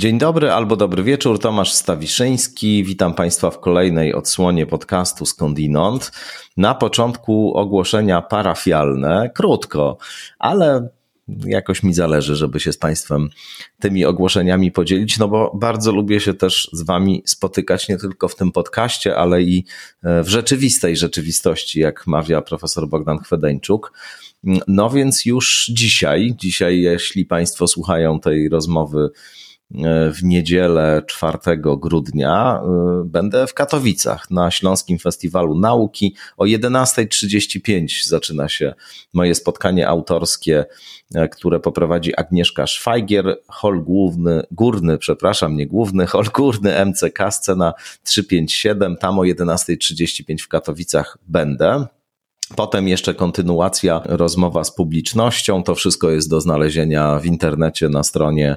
Dzień dobry albo dobry wieczór, Tomasz Stawiszyński. Witam Państwa w kolejnej odsłonie podcastu Skądinąd. Na początku ogłoszenia parafialne, krótko, ale jakoś mi zależy, żeby się z Państwem tymi ogłoszeniami podzielić, no bo bardzo lubię się też z Wami spotykać nie tylko w tym podcaście, ale i w rzeczywistej rzeczywistości, jak mawia profesor Bogdan Chwedeńczuk. No więc już dzisiaj, dzisiaj, jeśli Państwo słuchają tej rozmowy, w niedzielę 4 grudnia y, będę w Katowicach na Śląskim Festiwalu Nauki. O 11.35 zaczyna się moje spotkanie autorskie, y, które poprowadzi Agnieszka Szwajgier, hol główny, górny, przepraszam, nie główny, hol górny MCK, scena 357. Tam o 11.35 w Katowicach będę. Potem jeszcze kontynuacja, rozmowa z publicznością. To wszystko jest do znalezienia w internecie na stronie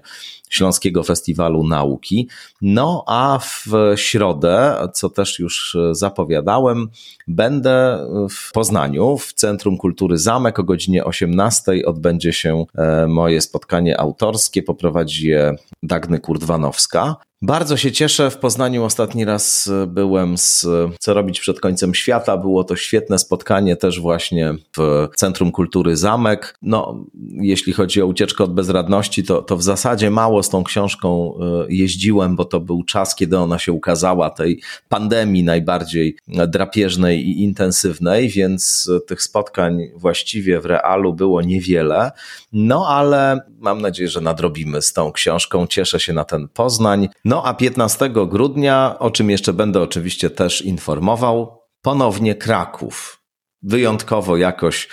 Śląskiego Festiwalu Nauki. No a w środę, co też już zapowiadałem, będę w Poznaniu w Centrum Kultury Zamek o godzinie 18 odbędzie się e, moje spotkanie autorskie. Poprowadzi je Dagny Kurdwanowska. Bardzo się cieszę. W Poznaniu ostatni raz byłem z Co robić przed końcem świata. Było to świetne spotkanie też właśnie w Centrum Kultury Zamek. No, jeśli chodzi o ucieczkę od bezradności, to, to w zasadzie mało z tą książką e, jeździłem, bo to był czas, kiedy ona się ukazała, tej pandemii najbardziej drapieżnej i intensywnej, więc tych spotkań właściwie w realu było niewiele. No, ale mam nadzieję, że nadrobimy z tą książką. Cieszę się na ten Poznań. No a 15 grudnia, o czym jeszcze będę oczywiście też informował, ponownie Kraków. Wyjątkowo jakoś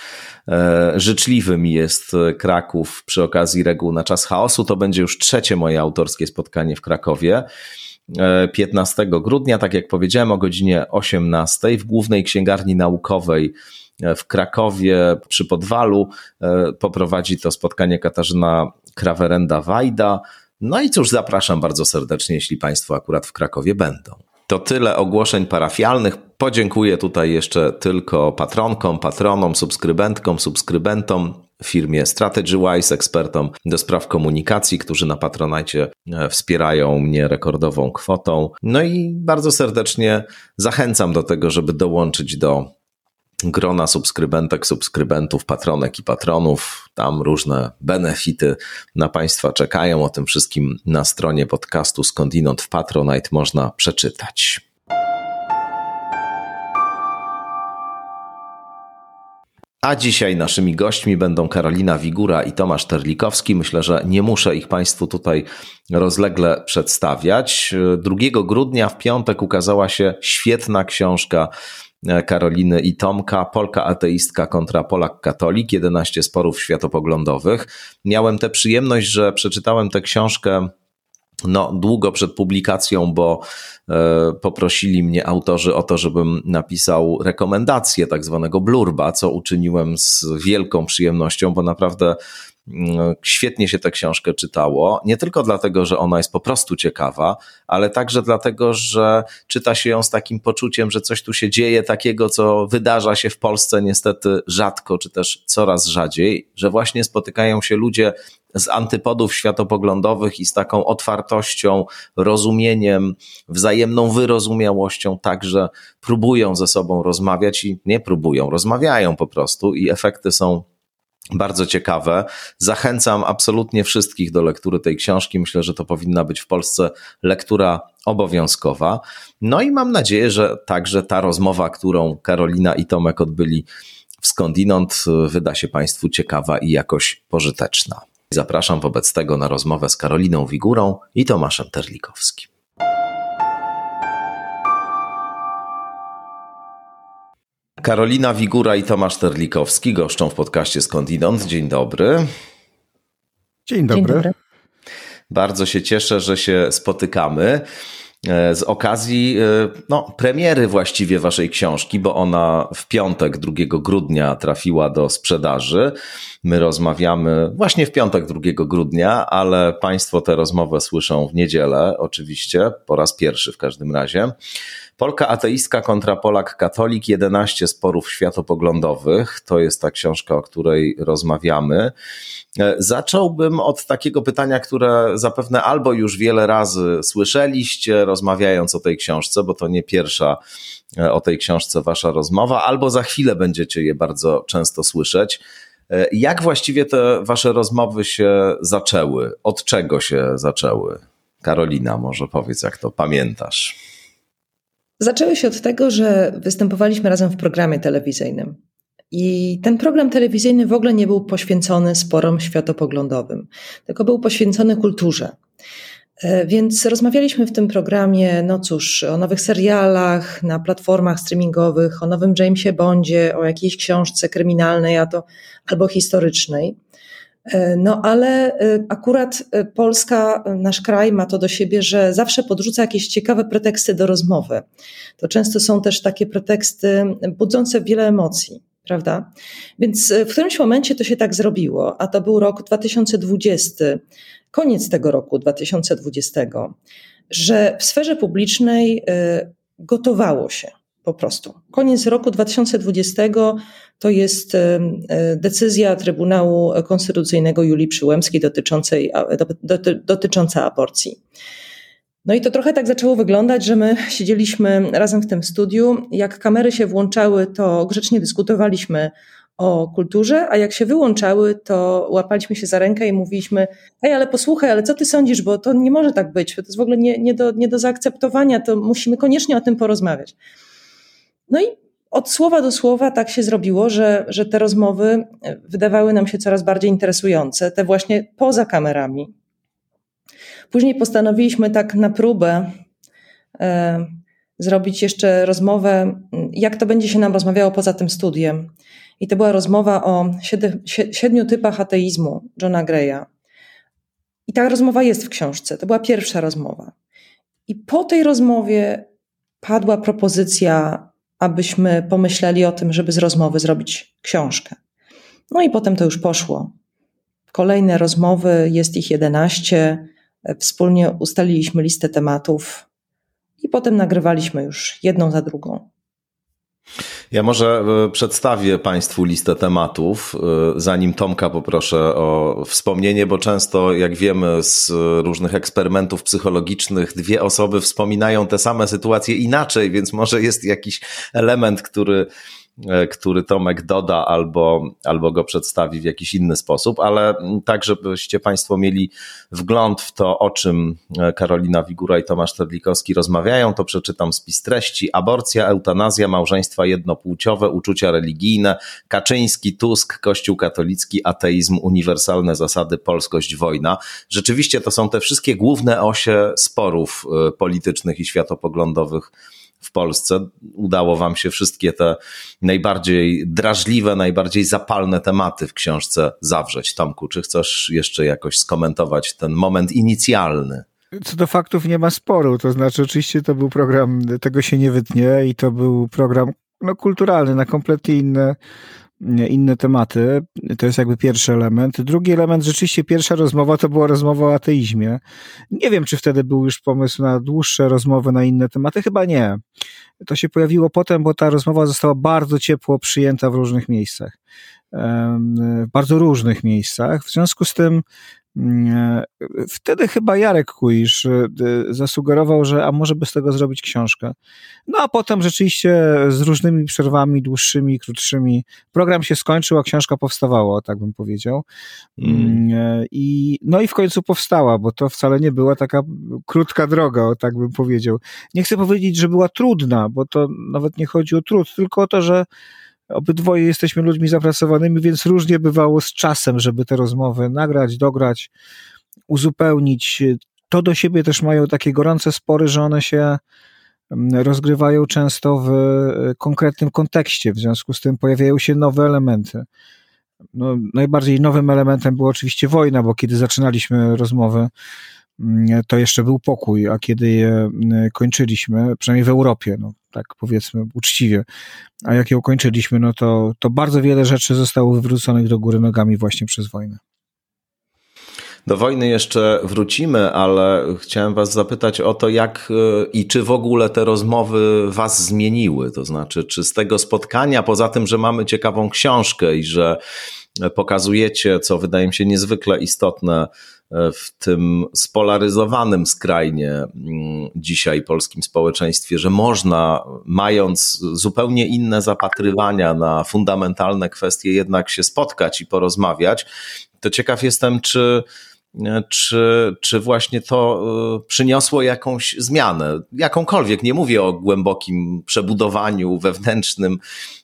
e, życzliwy mi jest Kraków przy okazji reguł na czas chaosu. To będzie już trzecie moje autorskie spotkanie w Krakowie. 15 e, grudnia, tak jak powiedziałem, o godzinie 18 w Głównej Księgarni Naukowej e, w Krakowie przy Podwalu e, poprowadzi to spotkanie Katarzyna Krawerenda-Wajda. No i cóż, zapraszam bardzo serdecznie, jeśli Państwo akurat w Krakowie będą. To tyle ogłoszeń parafialnych. Podziękuję tutaj jeszcze tylko patronkom, patronom, subskrybentkom, subskrybentom, firmie StrategyWise, ekspertom do spraw komunikacji, którzy na Patronajcie e, wspierają mnie rekordową kwotą. No i bardzo serdecznie zachęcam do tego, żeby dołączyć do grona subskrybentek, subskrybentów, patronek i patronów. Tam różne benefity na Państwa czekają. O tym wszystkim na stronie podcastu Skądinąd w Patronite można przeczytać. A dzisiaj naszymi gośćmi będą Karolina Wigura i Tomasz Terlikowski. Myślę, że nie muszę ich Państwu tutaj rozlegle przedstawiać. 2 grudnia w piątek ukazała się świetna książka Karoliny i Tomka, Polka ateistka kontra Polak katolik, 11 sporów światopoglądowych. Miałem tę przyjemność, że przeczytałem tę książkę no, długo przed publikacją, bo e, poprosili mnie autorzy o to, żebym napisał rekomendację tak zwanego blurba, co uczyniłem z wielką przyjemnością, bo naprawdę świetnie się tę książkę czytało. Nie tylko dlatego, że ona jest po prostu ciekawa, ale także dlatego, że czyta się ją z takim poczuciem, że coś tu się dzieje takiego, co wydarza się w Polsce niestety rzadko, czy też coraz rzadziej, że właśnie spotykają się ludzie z antypodów światopoglądowych i z taką otwartością, rozumieniem, wzajemną wyrozumiałością, także próbują ze sobą rozmawiać i nie próbują, rozmawiają po prostu i efekty są bardzo ciekawe. Zachęcam absolutnie wszystkich do lektury tej książki. Myślę, że to powinna być w Polsce lektura obowiązkowa. No i mam nadzieję, że także ta rozmowa, którą Karolina i Tomek odbyli w skądinąd, wyda się Państwu ciekawa i jakoś pożyteczna. Zapraszam wobec tego na rozmowę z Karoliną Wigurą i Tomaszem Terlikowskim. Karolina Wigura i Tomasz Terlikowski goszczą w podcaście Skądinąd. Dzień dobry. Dzień dobry. Dzień dobry. Bardzo się cieszę, że się spotykamy. E, z okazji e, no, premiery właściwie waszej książki, bo ona w piątek 2 grudnia trafiła do sprzedaży. My rozmawiamy właśnie w piątek 2 grudnia, ale Państwo tę rozmowę słyszą w niedzielę, oczywiście, po raz pierwszy w każdym razie. Polka ateistka kontra Polak katolik, 11 sporów światopoglądowych. To jest ta książka, o której rozmawiamy. E, zacząłbym od takiego pytania, które zapewne albo już wiele razy słyszeliście, rozmawiając o tej książce, bo to nie pierwsza e, o tej książce wasza rozmowa, albo za chwilę będziecie je bardzo często słyszeć. E, jak właściwie te wasze rozmowy się zaczęły? Od czego się zaczęły? Karolina, może powiedz, jak to pamiętasz. Zaczęły się od tego, że występowaliśmy razem w programie telewizyjnym. I ten program telewizyjny w ogóle nie był poświęcony sporom światopoglądowym, tylko był poświęcony kulturze. E, więc rozmawialiśmy w tym programie, no cóż, o nowych serialach na platformach streamingowych, o nowym Jamesie Bondzie, o jakiejś książce kryminalnej, a to albo historycznej. E, no ale e, akurat Polska, nasz kraj ma to do siebie, że zawsze podrzuca jakieś ciekawe preteksty do rozmowy. To często są też takie preteksty budzące wiele emocji prawda? Więc w którymś momencie to się tak zrobiło, a to był rok 2020 koniec tego roku 2020, że w sferze publicznej gotowało się po prostu. Koniec roku 2020 to jest decyzja Trybunału Konstytucyjnego Julii Przyłębskiej dotyczącej, dotycząca aborcji. No i to trochę tak zaczęło wyglądać, że my siedzieliśmy razem w tym studiu. Jak kamery się włączały, to grzecznie dyskutowaliśmy o kulturze, a jak się wyłączały, to łapaliśmy się za rękę i mówiliśmy: Hej, ale posłuchaj, ale co ty sądzisz, bo to nie może tak być, to jest w ogóle nie, nie, do, nie do zaakceptowania, to musimy koniecznie o tym porozmawiać. No i od słowa do słowa tak się zrobiło, że, że te rozmowy wydawały nam się coraz bardziej interesujące, te właśnie poza kamerami. Później postanowiliśmy tak na próbę e, zrobić jeszcze rozmowę, jak to będzie się nam rozmawiało poza tym studiem. I to była rozmowa o siedmiu typach ateizmu Johna Greya. I ta rozmowa jest w książce. To była pierwsza rozmowa. I po tej rozmowie padła propozycja, abyśmy pomyśleli o tym, żeby z rozmowy zrobić książkę. No i potem to już poszło. Kolejne rozmowy, jest ich 11. Wspólnie ustaliliśmy listę tematów i potem nagrywaliśmy już jedną za drugą. Ja może e, przedstawię Państwu listę tematów, e, zanim Tomka poproszę o wspomnienie, bo często, jak wiemy z różnych eksperymentów psychologicznych, dwie osoby wspominają te same sytuacje inaczej, więc może jest jakiś element, który który Tomek doda albo, albo go przedstawi w jakiś inny sposób, ale tak, żebyście Państwo mieli wgląd w to, o czym e, Karolina Wigura i Tomasz Terlikowski rozmawiają, to przeczytam spis treści. Aborcja, eutanazja, małżeństwa jednopłciowe, uczucia religijne, Kaczyński, Tusk, Kościół katolicki, ateizm, uniwersalne zasady, polskość, wojna. Rzeczywiście to są te wszystkie główne osie sporów e, politycznych i światopoglądowych w Polsce. Udało Wam się wszystkie te najbardziej drażliwe, najbardziej zapalne tematy w książce zawrzeć. Tomku, czy chcesz jeszcze jakoś skomentować ten moment inicjalny? Co do faktów nie ma sporu, to znaczy oczywiście to był program, tego się nie wytnie i to był program no, kulturalny na kompletnie inne inne tematy. To jest jakby pierwszy element. Drugi element, rzeczywiście pierwsza rozmowa to była rozmowa o ateizmie. Nie wiem, czy wtedy był już pomysł na dłuższe rozmowy na inne tematy. Chyba nie. To się pojawiło potem, bo ta rozmowa została bardzo ciepło przyjęta w różnych miejscach. W bardzo różnych miejscach. W związku z tym wtedy chyba Jarek Kuisz e, zasugerował, że a może by z tego zrobić książkę. No a potem rzeczywiście z różnymi przerwami, dłuższymi, krótszymi, program się skończył, a książka powstawała, tak bym powiedział. Mm. mm e, I, no i w końcu powstała, bo to wcale nie była taka krótka droga, tak bym powiedział. Nie chcę powiedzieć, że była trudna, bo to nawet nie chodzi o trud, tylko o to, że Obydwoje jesteśmy ludźmi zapracowanymi, więc różnie bywało z czasem, żeby te rozmowy nagrać, dograć, uzupełnić. To do siebie też mają takie gorące spory, że one się mm, rozgrywają często w e, konkretnym kontekście, w związku z tym pojawiają się nowe elementy. No, najbardziej nowym elementem była oczywiście wojna, bo kiedy zaczynaliśmy rozmowy, to jeszcze był pokój, a kiedy je mm, kończyliśmy, przynajmniej w Europie, no, tak powiedzmy uczciwie. A jak ją ukończyliśmy, no to, to bardzo wiele rzeczy zostało wywróconych do góry nogami właśnie przez wojnę. Do wojny jeszcze wrócimy, ale chciałem Was zapytać o to, jak e, i czy w ogóle te rozmowy Was zmieniły. To znaczy, czy z tego spotkania, poza tym, że mamy ciekawą książkę i że pokazujecie, co wydaje mi się niezwykle istotne e, w tym spolaryzowanym skrajnie mm, dzisiaj polskim społeczeństwie, że można, mając zupełnie inne zapatrywania na fundamentalne kwestie, jednak się spotkać i porozmawiać, to ciekaw jestem, czy czy, czy właśnie to e, przyniosło jakąś zmianę, jakąkolwiek. Nie mówię o głębokim przebudowaniu wewnętrznym,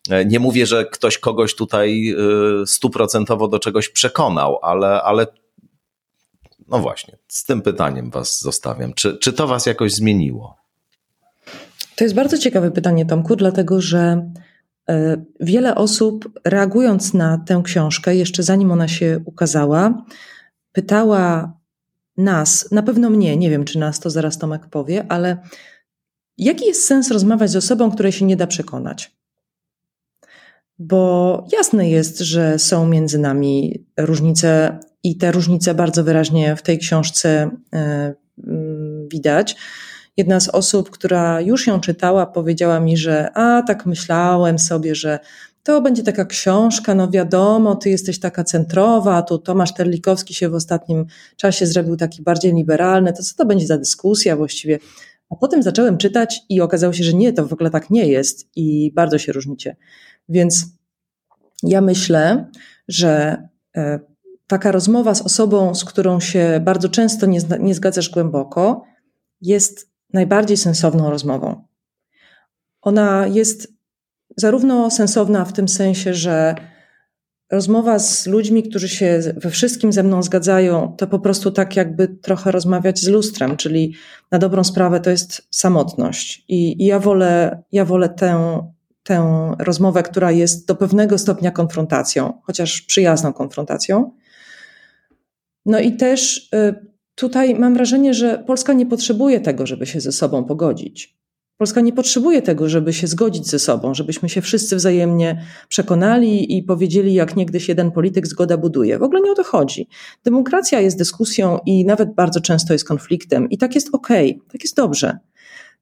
e, nie mówię, że ktoś kogoś tutaj e, stuprocentowo do czegoś przekonał, ale, ale no właśnie, z tym pytaniem Was zostawiam. Czy, czy to Was jakoś zmieniło? To jest bardzo ciekawe pytanie, Tomku, dlatego że wiele osób reagując na tę książkę, jeszcze zanim ona się ukazała, pytała nas, na pewno mnie, nie wiem czy nas to zaraz Tomek powie, ale jaki jest sens rozmawiać z osobą, której się nie da przekonać? Bo jasne jest, że są między nami różnice i te różnice bardzo wyraźnie w tej książce e, mm, widać. Jedna z osób, która już ją czytała, powiedziała mi, że a tak myślałem sobie, że to będzie taka książka, no wiadomo, ty jesteś taka centrowa, tu Tomasz Terlikowski się w ostatnim czasie zrobił taki bardziej liberalny, to co to będzie za dyskusja właściwie? A potem zacząłem czytać i okazało się, że nie, to w ogóle tak nie jest i bardzo się różnicie. Więc ja myślę, że e, taka rozmowa z osobą, z którą się bardzo często nie, nie zgadzasz głęboko, jest najbardziej sensowną rozmową. Ona jest zarówno sensowna w tym sensie, że rozmowa z ludźmi, którzy się we wszystkim ze mną zgadzają, to po prostu tak jakby trochę rozmawiać z lustrem, czyli na dobrą sprawę to jest samotność. I, i ja wolę, ja wolę tę, tę rozmowę, która jest do pewnego stopnia konfrontacją, chociaż przyjazną konfrontacją. No i też y, tutaj mam wrażenie, że Polska nie potrzebuje tego, żeby się ze sobą pogodzić. Polska nie potrzebuje tego, żeby się zgodzić ze sobą, żebyśmy się wszyscy wzajemnie przekonali i powiedzieli, jak niegdyś jeden polityk zgoda buduje. W ogóle nie o to chodzi. Demokracja jest dyskusją i nawet bardzo często jest konfliktem, i tak jest okay, tak jest dobrze.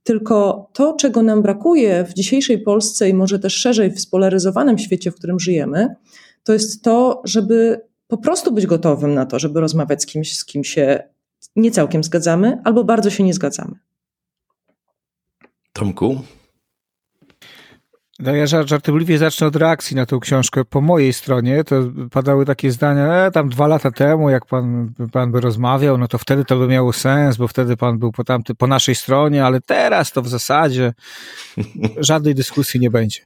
Tylko to, czego nam brakuje w dzisiejszej Polsce i może też szerzej w spolaryzowanym świecie, w którym żyjemy, to jest to, żeby po prostu być gotowym na to, żeby rozmawiać z kimś, z kim się nie całkiem zgadzamy albo bardzo się nie zgadzamy. Tomku? No ja żartobliwie zacznę od reakcji na tę książkę. Po mojej stronie to padały takie zdania, e, tam dwa lata temu, jak pan, pan by rozmawiał, no to wtedy to by miało sens, bo wtedy pan był po, tamty, po naszej stronie, ale teraz to w zasadzie żadnej dyskusji nie będzie.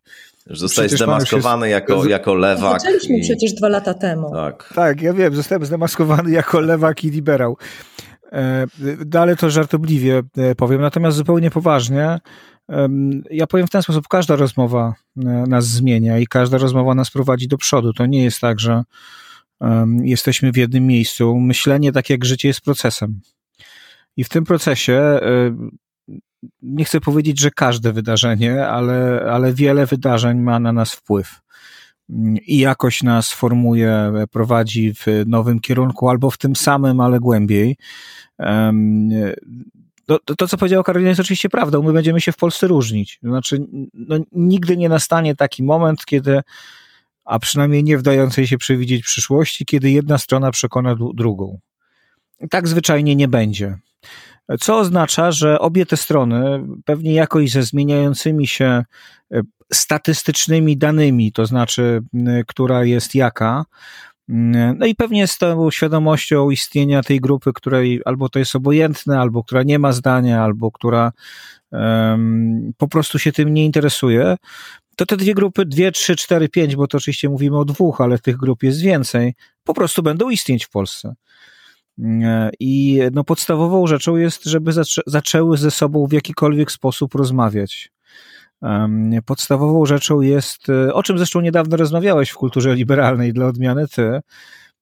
Już zostałeś zdemaskowany jest... jako, jako lewak. Zaczęliśmy i... przecież dwa lata temu. Tak. tak, ja wiem, zostałem zdemaskowany jako lewak i liberał. E, dalej to żartobliwie e, powiem, natomiast zupełnie poważnie. Ja powiem w ten sposób, każda rozmowa e, nas zmienia i każda rozmowa nas prowadzi do przodu. To nie jest tak, że jesteśmy w jednym miejscu. Myślenie, tak jak życie, jest procesem. I w tym procesie nie chcę powiedzieć, że każde wydarzenie, ale, ale wiele wydarzeń ma na nas wpływ i jakoś nas formuje, prowadzi w nowym kierunku albo w tym samym, ale głębiej. To, to, to, co powiedziała Karolina, jest oczywiście prawdą. My będziemy się w Polsce różnić. Znaczy, no, nigdy nie nastanie taki moment, kiedy, a przynajmniej nie wdającej się przewidzieć przyszłości, kiedy jedna strona przekona drugą. Tak zwyczajnie nie będzie. Co oznacza, że obie te strony, pewnie jakoś ze zmieniającymi się e, statystycznymi danymi, to znaczy, która jest jaka, no i pewnie z tą świadomością istnienia tej grupy, której albo to jest obojętne, albo która nie ma zdania, albo która um, po prostu się tym nie interesuje, to te dwie grupy, dwie, trzy, cztery, pięć, bo to oczywiście mówimy o dwóch, ale tych grup jest więcej, po prostu będą istnieć w Polsce. I no, podstawową rzeczą jest, żeby zaczę zaczęły ze sobą w jakikolwiek sposób rozmawiać. Podstawową rzeczą jest, e, o czym zresztą niedawno rozmawiałeś w kulturze liberalnej dla odmiany ty,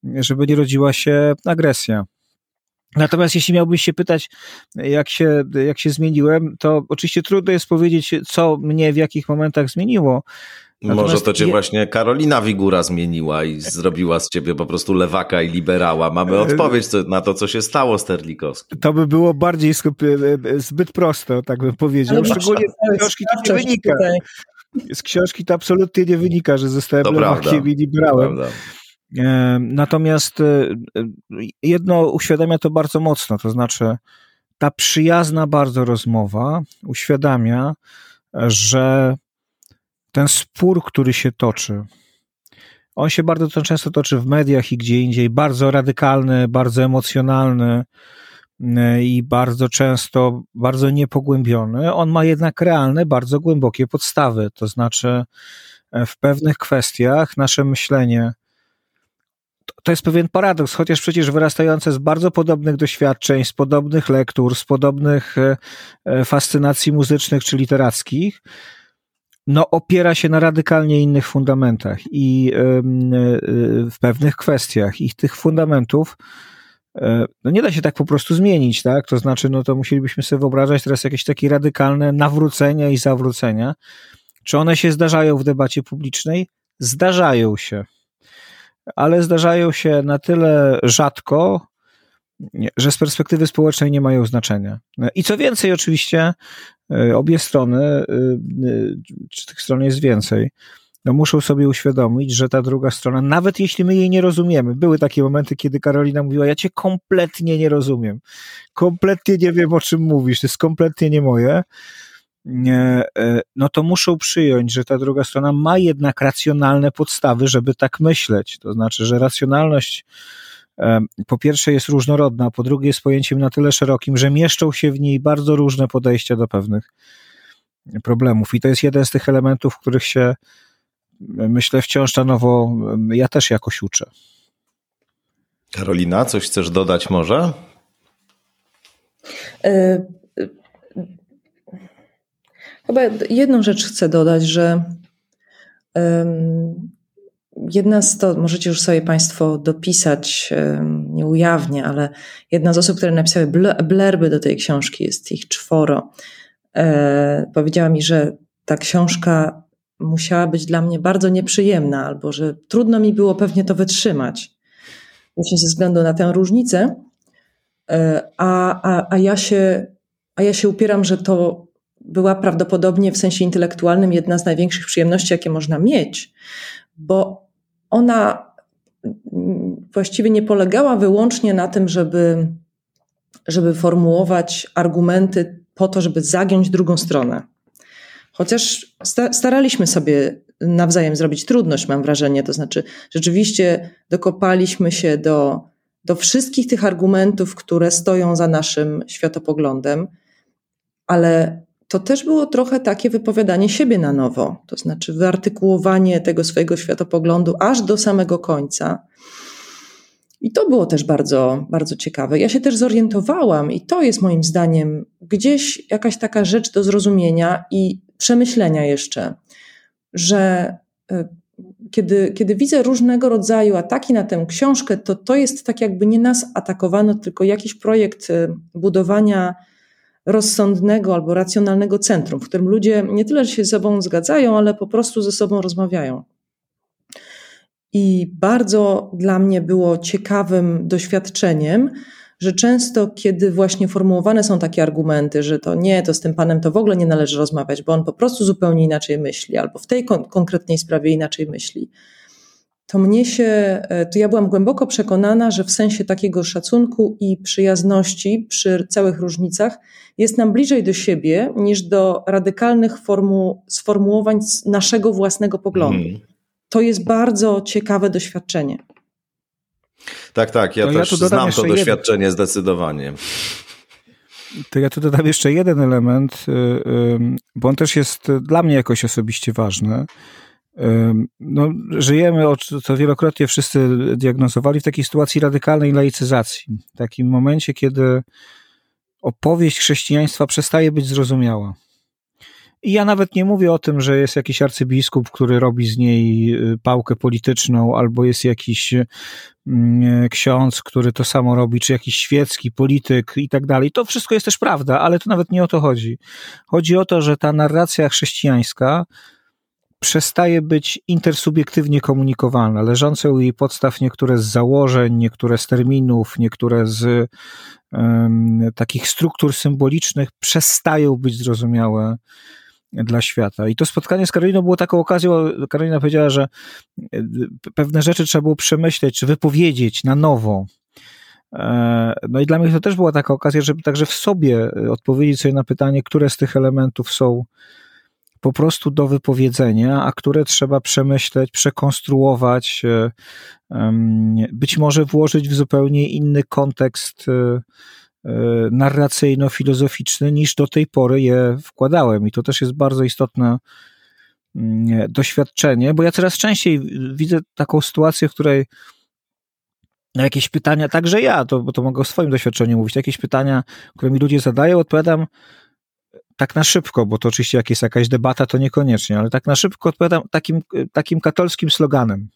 żeby nie rodziła się agresja. Natomiast jeśli miałbyś się pytać, jak się, jak się zmieniłem, to oczywiście trudno jest powiedzieć, co mnie w jakich momentach zmieniło. Natomiast Może to cię je... właśnie Karolina Wigura zmieniła i zrobiła z ciebie po prostu lewaka i liberała. Mamy e, odpowiedź na to, co się stało z Terlikowskim. To by było bardziej e, e, zbyt prosto, tak bym powiedział. Szczególnie z książki to nie wynika. Z książki to absolutnie nie wynika, że zostałem to lewakiem prawda. i liberałem. Natomiast jedno uświadamia to bardzo mocno, to znaczy ta przyjazna bardzo rozmowa uświadamia, że ten spór, który się toczy, on się bardzo to często toczy w mediach i gdzie indziej, bardzo radykalny, bardzo emocjonalny mm, i bardzo często bardzo niepogłębiony. On ma jednak realne, bardzo głębokie podstawy. To znaczy, e, w pewnych kwestiach nasze myślenie to jest pewien paradoks, chociaż przecież wyrastające z bardzo podobnych doświadczeń, z podobnych lektur, z podobnych e, e, fascynacji muzycznych czy literackich, no, opiera się na radykalnie innych fundamentach i e, w pewnych kwestiach. I tych fundamentów no nie da się tak po prostu zmienić, tak? To znaczy, no to musielibyśmy sobie wyobrażać teraz jakieś takie radykalne nawrócenia i zawrócenia. Czy one się zdarzają w debacie publicznej? Zdarzają się ale zdarzają się na tyle rzadko, że z perspektywy społecznej nie mają znaczenia. I co więcej, oczywiście, e, obie strony, e, czy tych stron jest więcej, no muszą sobie uświadomić, że ta druga strona, nawet jeśli my jej nie rozumiemy, były takie momenty, kiedy Karolina mówiła, ja cię kompletnie nie rozumiem, kompletnie nie wiem, o czym mówisz, to jest kompletnie nie moje, E, no to muszą przyjąć, że ta druga strona ma jednak racjonalne podstawy, żeby tak myśleć. To znaczy, że racjonalność e, po pierwsze jest różnorodna, a po drugie jest pojęciem na tyle szerokim, że mieszczą się w niej bardzo różne podejścia do pewnych problemów. I to jest jeden z tych elementów, których się myślę wciąż na nowo ja też jakoś uczę. Karolina, coś chcesz dodać może? E, Chyba jedną rzecz chcę dodać, że um, jedna z to, możecie już sobie Państwo dopisać, nie ujawnię, ale jedna z osób, które napisały blerby do tej książki, jest ich czworo, e, powiedziała mi, że ta książka musiała być dla mnie bardzo nieprzyjemna, albo że trudno mi było pewnie to wytrzymać. Właśnie ze względu na tę różnicę. E, a, a, a, ja się, a ja się upieram, że to była prawdopodobnie w sensie intelektualnym jedna z największych przyjemności, jakie można mieć, bo ona właściwie nie polegała wyłącznie na tym, żeby, żeby formułować argumenty po to, żeby zagiąć drugą stronę. Chociaż staraliśmy sobie nawzajem zrobić trudność, mam wrażenie. To znaczy, rzeczywiście dokopaliśmy się do, do wszystkich tych argumentów, które stoją za naszym światopoglądem, ale to też było trochę takie wypowiadanie siebie na nowo, to znaczy wyartykułowanie tego swojego światopoglądu aż do samego końca. I to było też bardzo, bardzo ciekawe. Ja się też zorientowałam, i to jest moim zdaniem gdzieś jakaś taka rzecz do zrozumienia i przemyślenia jeszcze, że y, kiedy, kiedy widzę różnego rodzaju ataki na tę książkę, to to jest tak, jakby nie nas atakowano, tylko jakiś projekt y, budowania rozsądnego albo racjonalnego centrum, w którym ludzie nie tyle się ze sobą zgadzają, ale po prostu ze sobą rozmawiają. I bardzo dla mnie było ciekawym doświadczeniem, że często, kiedy właśnie formułowane są takie argumenty, że to nie, to z tym panem to w ogóle nie należy rozmawiać, bo on po prostu zupełnie inaczej myśli, albo w tej kon konkretnej sprawie inaczej myśli, to mnie się, e, to ja byłam głęboko przekonana, że w sensie takiego szacunku i przyjazności przy całych różnicach jest nam bliżej do siebie niż do radykalnych formu, sformułowań naszego własnego poglądu. Hmm. To jest bardzo ciekawe doświadczenie. Tak, tak, ja to też ja znam to doświadczenie jeden. zdecydowanie. To ja tu dodam jeszcze jeden element, y, y, bo on też jest dla mnie jakoś osobiście ważny no, żyjemy, co wielokrotnie wszyscy diagnozowali, w takiej sytuacji radykalnej laicyzacji. W takim momencie, kiedy opowieść chrześcijaństwa przestaje być zrozumiała. I ja nawet nie mówię o tym, że jest jakiś arcybiskup, który robi z niej y, pałkę polityczną, albo jest jakiś mm, ksiądz, który to samo robi, czy jakiś świecki polityk i tak dalej. To wszystko jest też prawda, ale to nawet nie o to chodzi. Chodzi o to, że ta narracja chrześcijańska przestaje być intersubiektywnie komunikowalna. Leżące u jej podstaw niektóre z założeń, niektóre z terminów, niektóre z um, takich struktur symbolicznych przestają być zrozumiałe dla świata. I to spotkanie z Karoliną było taką okazją, Karolina powiedziała, że e, pewne rzeczy trzeba było przemyśleć, czy wypowiedzieć na nowo. E, no i dla mnie to też była taka okazja, żeby także w sobie odpowiedzieć sobie na pytanie, które z tych elementów są po prostu do wypowiedzenia, a które trzeba przemyśleć, przekonstruować, e, być może włożyć w zupełnie inny kontekst e, narracyjno-filozoficzny niż do tej pory je wkładałem. I to też jest bardzo istotne mm, doświadczenie, bo ja coraz częściej widzę taką sytuację, w której na jakieś pytania, także ja, to, bo to mogę o swoim doświadczeniu mówić, jakieś pytania, które mi ludzie zadają, odpowiadam tak na szybko, bo to oczywiście jak jest jakaś debata, to niekoniecznie, ale tak na szybko odpowiadam takim, takim katolskim sloganem.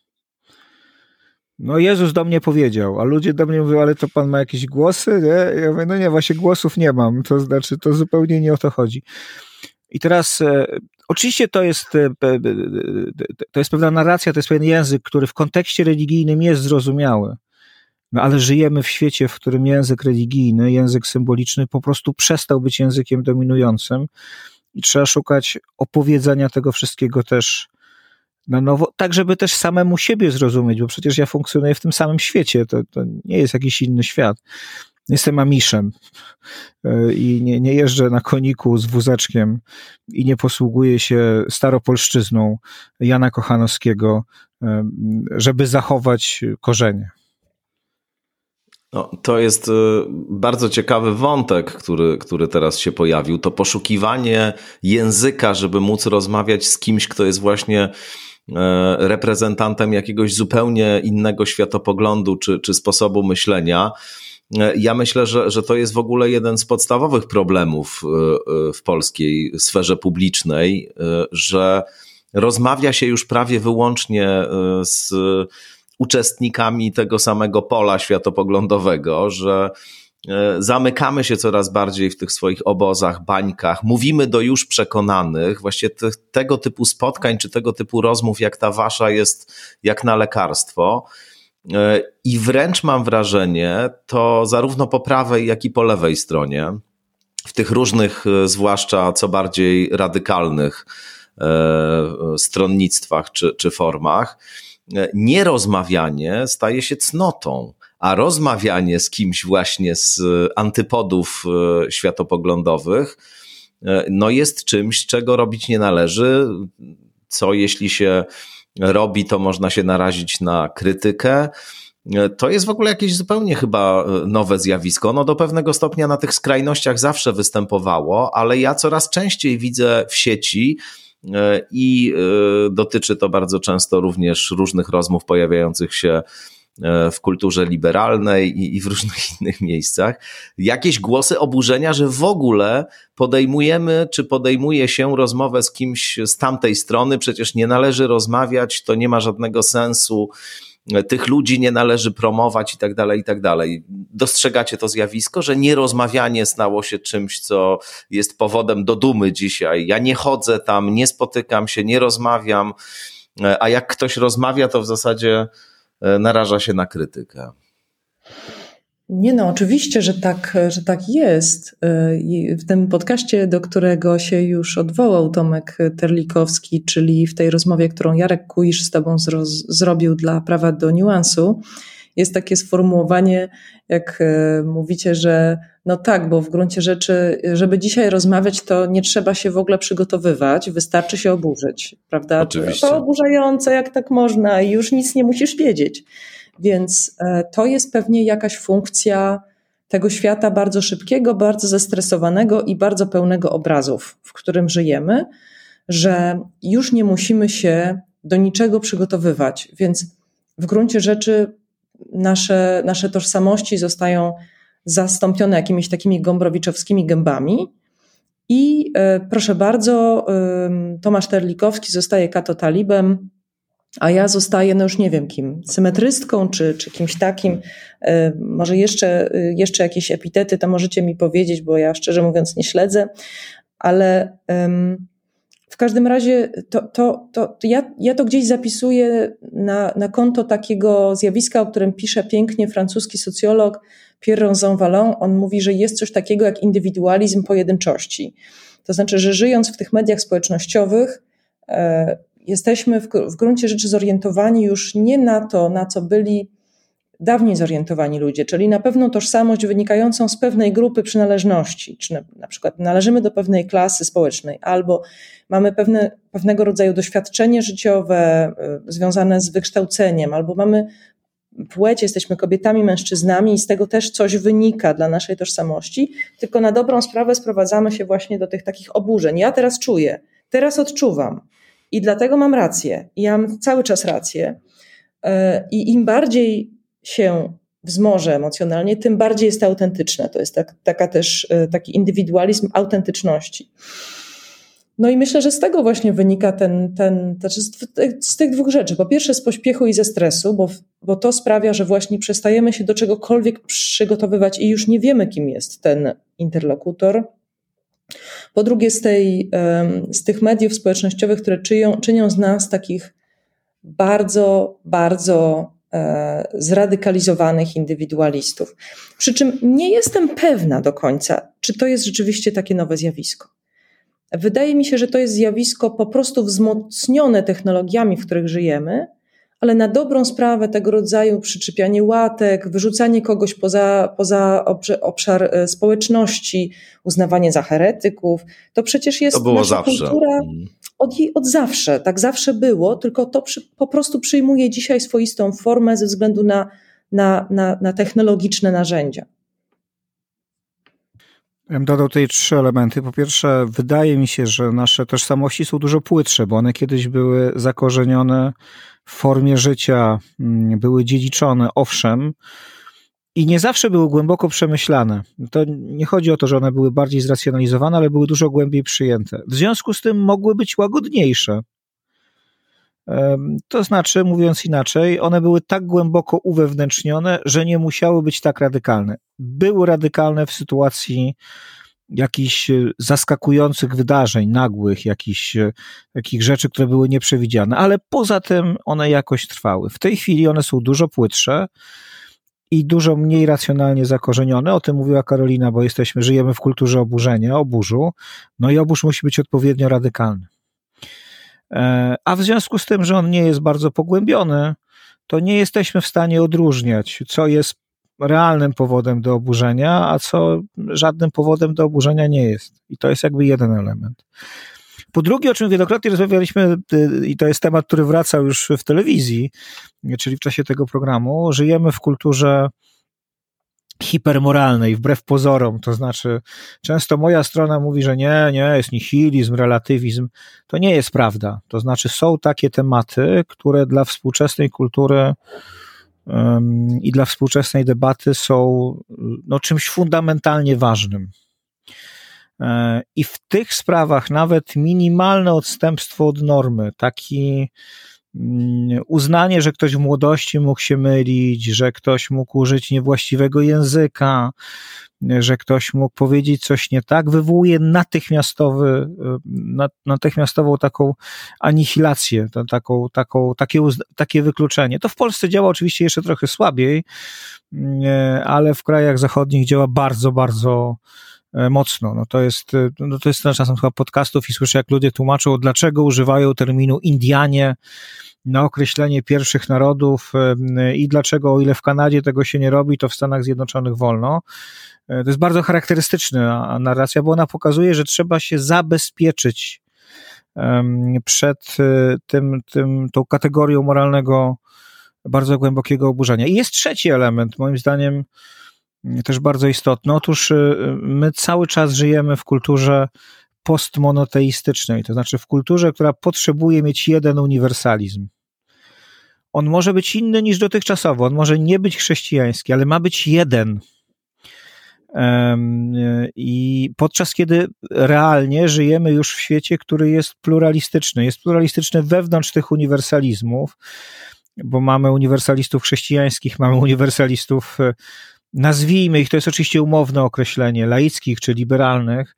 No Jezus do mnie powiedział, a ludzie do mnie mówią, ale to pan ma jakieś głosy? Nie? Ja mówię, no nie, właśnie głosów nie mam, to znaczy to zupełnie nie o to chodzi. I teraz e, oczywiście to jest, e, to jest pewna narracja, to jest pewien język, który w kontekście religijnym jest zrozumiały. No ale żyjemy w świecie, w którym język religijny, język symboliczny po prostu przestał być językiem dominującym i trzeba szukać opowiedzenia tego wszystkiego też na nowo, tak żeby też samemu siebie zrozumieć, bo przecież ja funkcjonuję w tym samym świecie, to, to nie jest jakiś inny świat. Jestem amiszem e, i nie, nie jeżdżę na koniku z wózeczkiem i nie posługuję się staropolszczyzną Jana Kochanowskiego, e, żeby zachować korzenie. No, to jest y, bardzo ciekawy wątek, który, który teraz się pojawił. To poszukiwanie języka, żeby móc rozmawiać z kimś, kto jest właśnie e, reprezentantem jakiegoś zupełnie innego światopoglądu czy, czy sposobu myślenia. E, ja myślę, że, że to jest w ogóle jeden z podstawowych problemów e, w polskiej sferze publicznej, że rozmawia się już prawie wyłącznie z uczestnikami tego samego pola światopoglądowego, że e, zamykamy się coraz bardziej w tych swoich obozach, bańkach, mówimy do już przekonanych. Właściwie te, tego typu spotkań czy tego typu rozmów, jak ta wasza, jest jak na lekarstwo. E, I wręcz mam wrażenie, to zarówno po prawej, jak i po lewej stronie, w tych różnych, e, zwłaszcza co bardziej radykalnych stronnictwach czy, czy formach, nierozmawianie staje się cnotą, a rozmawianie z kimś właśnie z antypodów e, światopoglądowych, e, no jest czymś, czego robić nie należy. Co jeśli się robi, to można się narazić na krytykę. E, to jest w ogóle jakieś zupełnie chyba nowe zjawisko. No do pewnego stopnia na tych skrajnościach zawsze występowało, ale ja coraz częściej widzę w sieci E, i e, dotyczy to bardzo często również różnych rozmów pojawiających się e, w kulturze liberalnej i w różnych innych miejscach, jakieś głosy oburzenia, że w ogóle podejmujemy, czy podejmuje się rozmowę z kimś z tamtej strony, przecież nie należy rozmawiać, to nie ma żadnego sensu tych ludzi nie należy promować i tak dalej, i tak dalej. Dostrzegacie to zjawisko, że nierozmawianie stało się czymś, co jest powodem do dumy dzisiaj. Ja nie chodzę tam, nie spotykam się, nie rozmawiam, a jak ktoś rozmawia, to w zasadzie e, naraża się na krytykę. Nie no, oczywiście, że tak, że tak jest. Y, w tym podcaście, do którego się już odwołał Tomek Terlikowski, czyli w tej rozmowie, którą Jarek Kuisz z tobą zrobił dla prawa do niuansu, jest takie sformułowanie, jak y, mówicie, że no tak, bo w gruncie rzeczy, żeby dzisiaj rozmawiać, to nie trzeba się w ogóle przygotowywać, wystarczy się oburzyć, prawda? Oczywiście. To oburzające, jak tak można, i już nic nie musisz wiedzieć. Więc e, to jest pewnie jakaś funkcja tego świata bardzo szybkiego, bardzo zestresowanego i bardzo pełnego obrazów, w którym żyjemy, że już nie musimy się do niczego przygotowywać. Więc w gruncie rzeczy nasze, nasze tożsamości zostają zastąpione jakimiś takimi gombrowiczowskimi gębami. I e, proszę bardzo, Tomasz Terlikowski zostaje kato talibem, a ja zostaję, no już nie wiem kim, symetrystką czy, czy kimś takim. E, może jeszcze, e, jeszcze jakieś epitety to możecie mi powiedzieć, bo ja szczerze mówiąc nie śledzę, ale W każdym razie to, to, to, to ja, ja to gdzieś zapisuję na, na konto takiego zjawiska, o którym pisze pięknie francuski socjolog Pierre Ronzon Vallon. On mówi, że jest coś takiego jak indywidualizm pojedynczości. To znaczy, że żyjąc w tych mediach społecznościowych, e, jesteśmy w, w gruncie rzeczy zorientowani już nie na to, na co byli dawniej zorientowani ludzie, czyli na pewną tożsamość wynikającą z pewnej grupy przynależności, czy na, na, przykład należymy do pewnej klasy społecznej, albo mamy pewne, pewnego rodzaju doświadczenie życiowe y, związane z wykształceniem, albo mamy płeć, jesteśmy kobietami, mężczyznami i z tego też coś wynika dla naszej tożsamości, tylko na dobrą sprawę sprowadzamy się właśnie do tych takich oburzeń. Ja teraz czuję, teraz odczuwam i dlatego mam rację. Ja mam cały czas rację. Y, I im bardziej się wzmoże emocjonalnie, tym bardziej jest autentyczne. To jest tak, taka też e, taki indywidualizm autentyczności. No i myślę, że z tego właśnie wynika ten, ten znaczy z, tych dwóch rzeczy. Po pierwsze z pośpiechu i ze stresu, bo, bo to sprawia, że właśnie przestajemy się do czegokolwiek przygotowywać i już nie wiemy, kim jest ten interlokutor. Po drugie z, tej, z tych mediów społecznościowych, które czynią, czynią z nas takich bardzo, bardzo E, zradykalizowanych indywidualistów. Przy czym nie jestem pewna do końca, czy to jest rzeczywiście takie nowe zjawisko. Wydaje mi się, że to jest zjawisko po prostu wzmocnione technologiami, w których żyjemy, ale na dobrą sprawę tego rodzaju przyczepianie łatek, wyrzucanie kogoś poza, poza obszar e, społeczności, uznawanie za heretyków, to przecież jest to było nasza zawsze. kultura mm. od, od zawsze. Tak zawsze było, tylko to przy, po prostu przyjmuje dzisiaj swoistą formę ze względu na, na, na, na technologiczne narzędzia. Ja bym dodał tutaj trzy elementy. Po pierwsze, wydaje mi się, że nasze tożsamości są dużo płytsze, bo one kiedyś były zakorzenione w formie życia, mm, były dziedziczone, owszem, i nie zawsze były głęboko przemyślane. To nie chodzi o to, że one były bardziej zracjonalizowane, ale były dużo głębiej przyjęte. W związku z tym mogły być łagodniejsze. To znaczy, mówiąc inaczej, one były tak głęboko uwewnętrznione, że nie musiały być tak radykalne. Były radykalne w sytuacji jakichś e, zaskakujących wydarzeń, nagłych, jakichś e, takich rzeczy, które były nieprzewidziane, ale poza tym one jakoś trwały. W tej chwili one są dużo płytsze i dużo mniej racjonalnie zakorzenione. O tym mówiła Karolina, bo jesteśmy, żyjemy w kulturze oburzenia, oburzu, no i oburz musi być odpowiednio radykalny. E, a w związku z tym, że on nie jest bardzo pogłębiony, to nie jesteśmy w stanie odróżniać, co jest realnym powodem do oburzenia, a co żadnym powodem do oburzenia nie jest. I to jest jakby jeden element. Po drugie, o czym wielokrotnie rozmawialiśmy, y, i to jest temat, który wracał już w telewizji, czyli w czasie tego programu, żyjemy w kulturze hipermoralnej, wbrew pozorom, to znaczy często moja strona mówi, że nie, nie, jest nihilizm, relatywizm. To nie jest prawda. To znaczy są takie tematy, które dla współczesnej kultury i dla współczesnej debaty są no, czymś fundamentalnie ważnym. E, I w tych sprawach nawet minimalne odstępstwo od normy, taki uznanie, że ktoś w młodości mógł się mylić, że ktoś mógł użyć niewłaściwego języka, że ktoś mógł powiedzieć coś nie tak, wywołuje natychmiastowy, e, natychmiastową taką anihilację, taką, taką, takie, takie wykluczenie. To w Polsce działa oczywiście jeszcze trochę słabiej, mm, ale w krajach zachodnich działa bardzo, bardzo e, mocno. No to jest, e, no to jest czasem chyba podcastów i słyszę, jak ludzie tłumaczą, dlaczego używają terminu Indianie, na określenie pierwszych narodów i dlaczego, o ile w Kanadzie tego się nie robi, to w Stanach Zjednoczonych wolno. E, to jest bardzo charakterystyczna narracja, bo ona pokazuje, że trzeba się zabezpieczyć przed e, tym, tym, tą kategorią moralnego, bardzo głębokiego oburzenia. I jest trzeci element, moim zdaniem, też bardzo istotny. Otóż e, my cały czas żyjemy w kulturze postmonoteistycznej, to znaczy w kulturze, która potrzebuje mieć jeden uniwersalizm. On może być inny niż dotychczasowo, on może nie być chrześcijański, ale ma być jeden. I podczas kiedy realnie żyjemy już w świecie, który jest pluralistyczny, jest pluralistyczny wewnątrz tych uniwersalizmów, bo mamy uniwersalistów chrześcijańskich, mamy uniwersalistów, nazwijmy ich, to jest oczywiście umowne określenie, laickich czy liberalnych,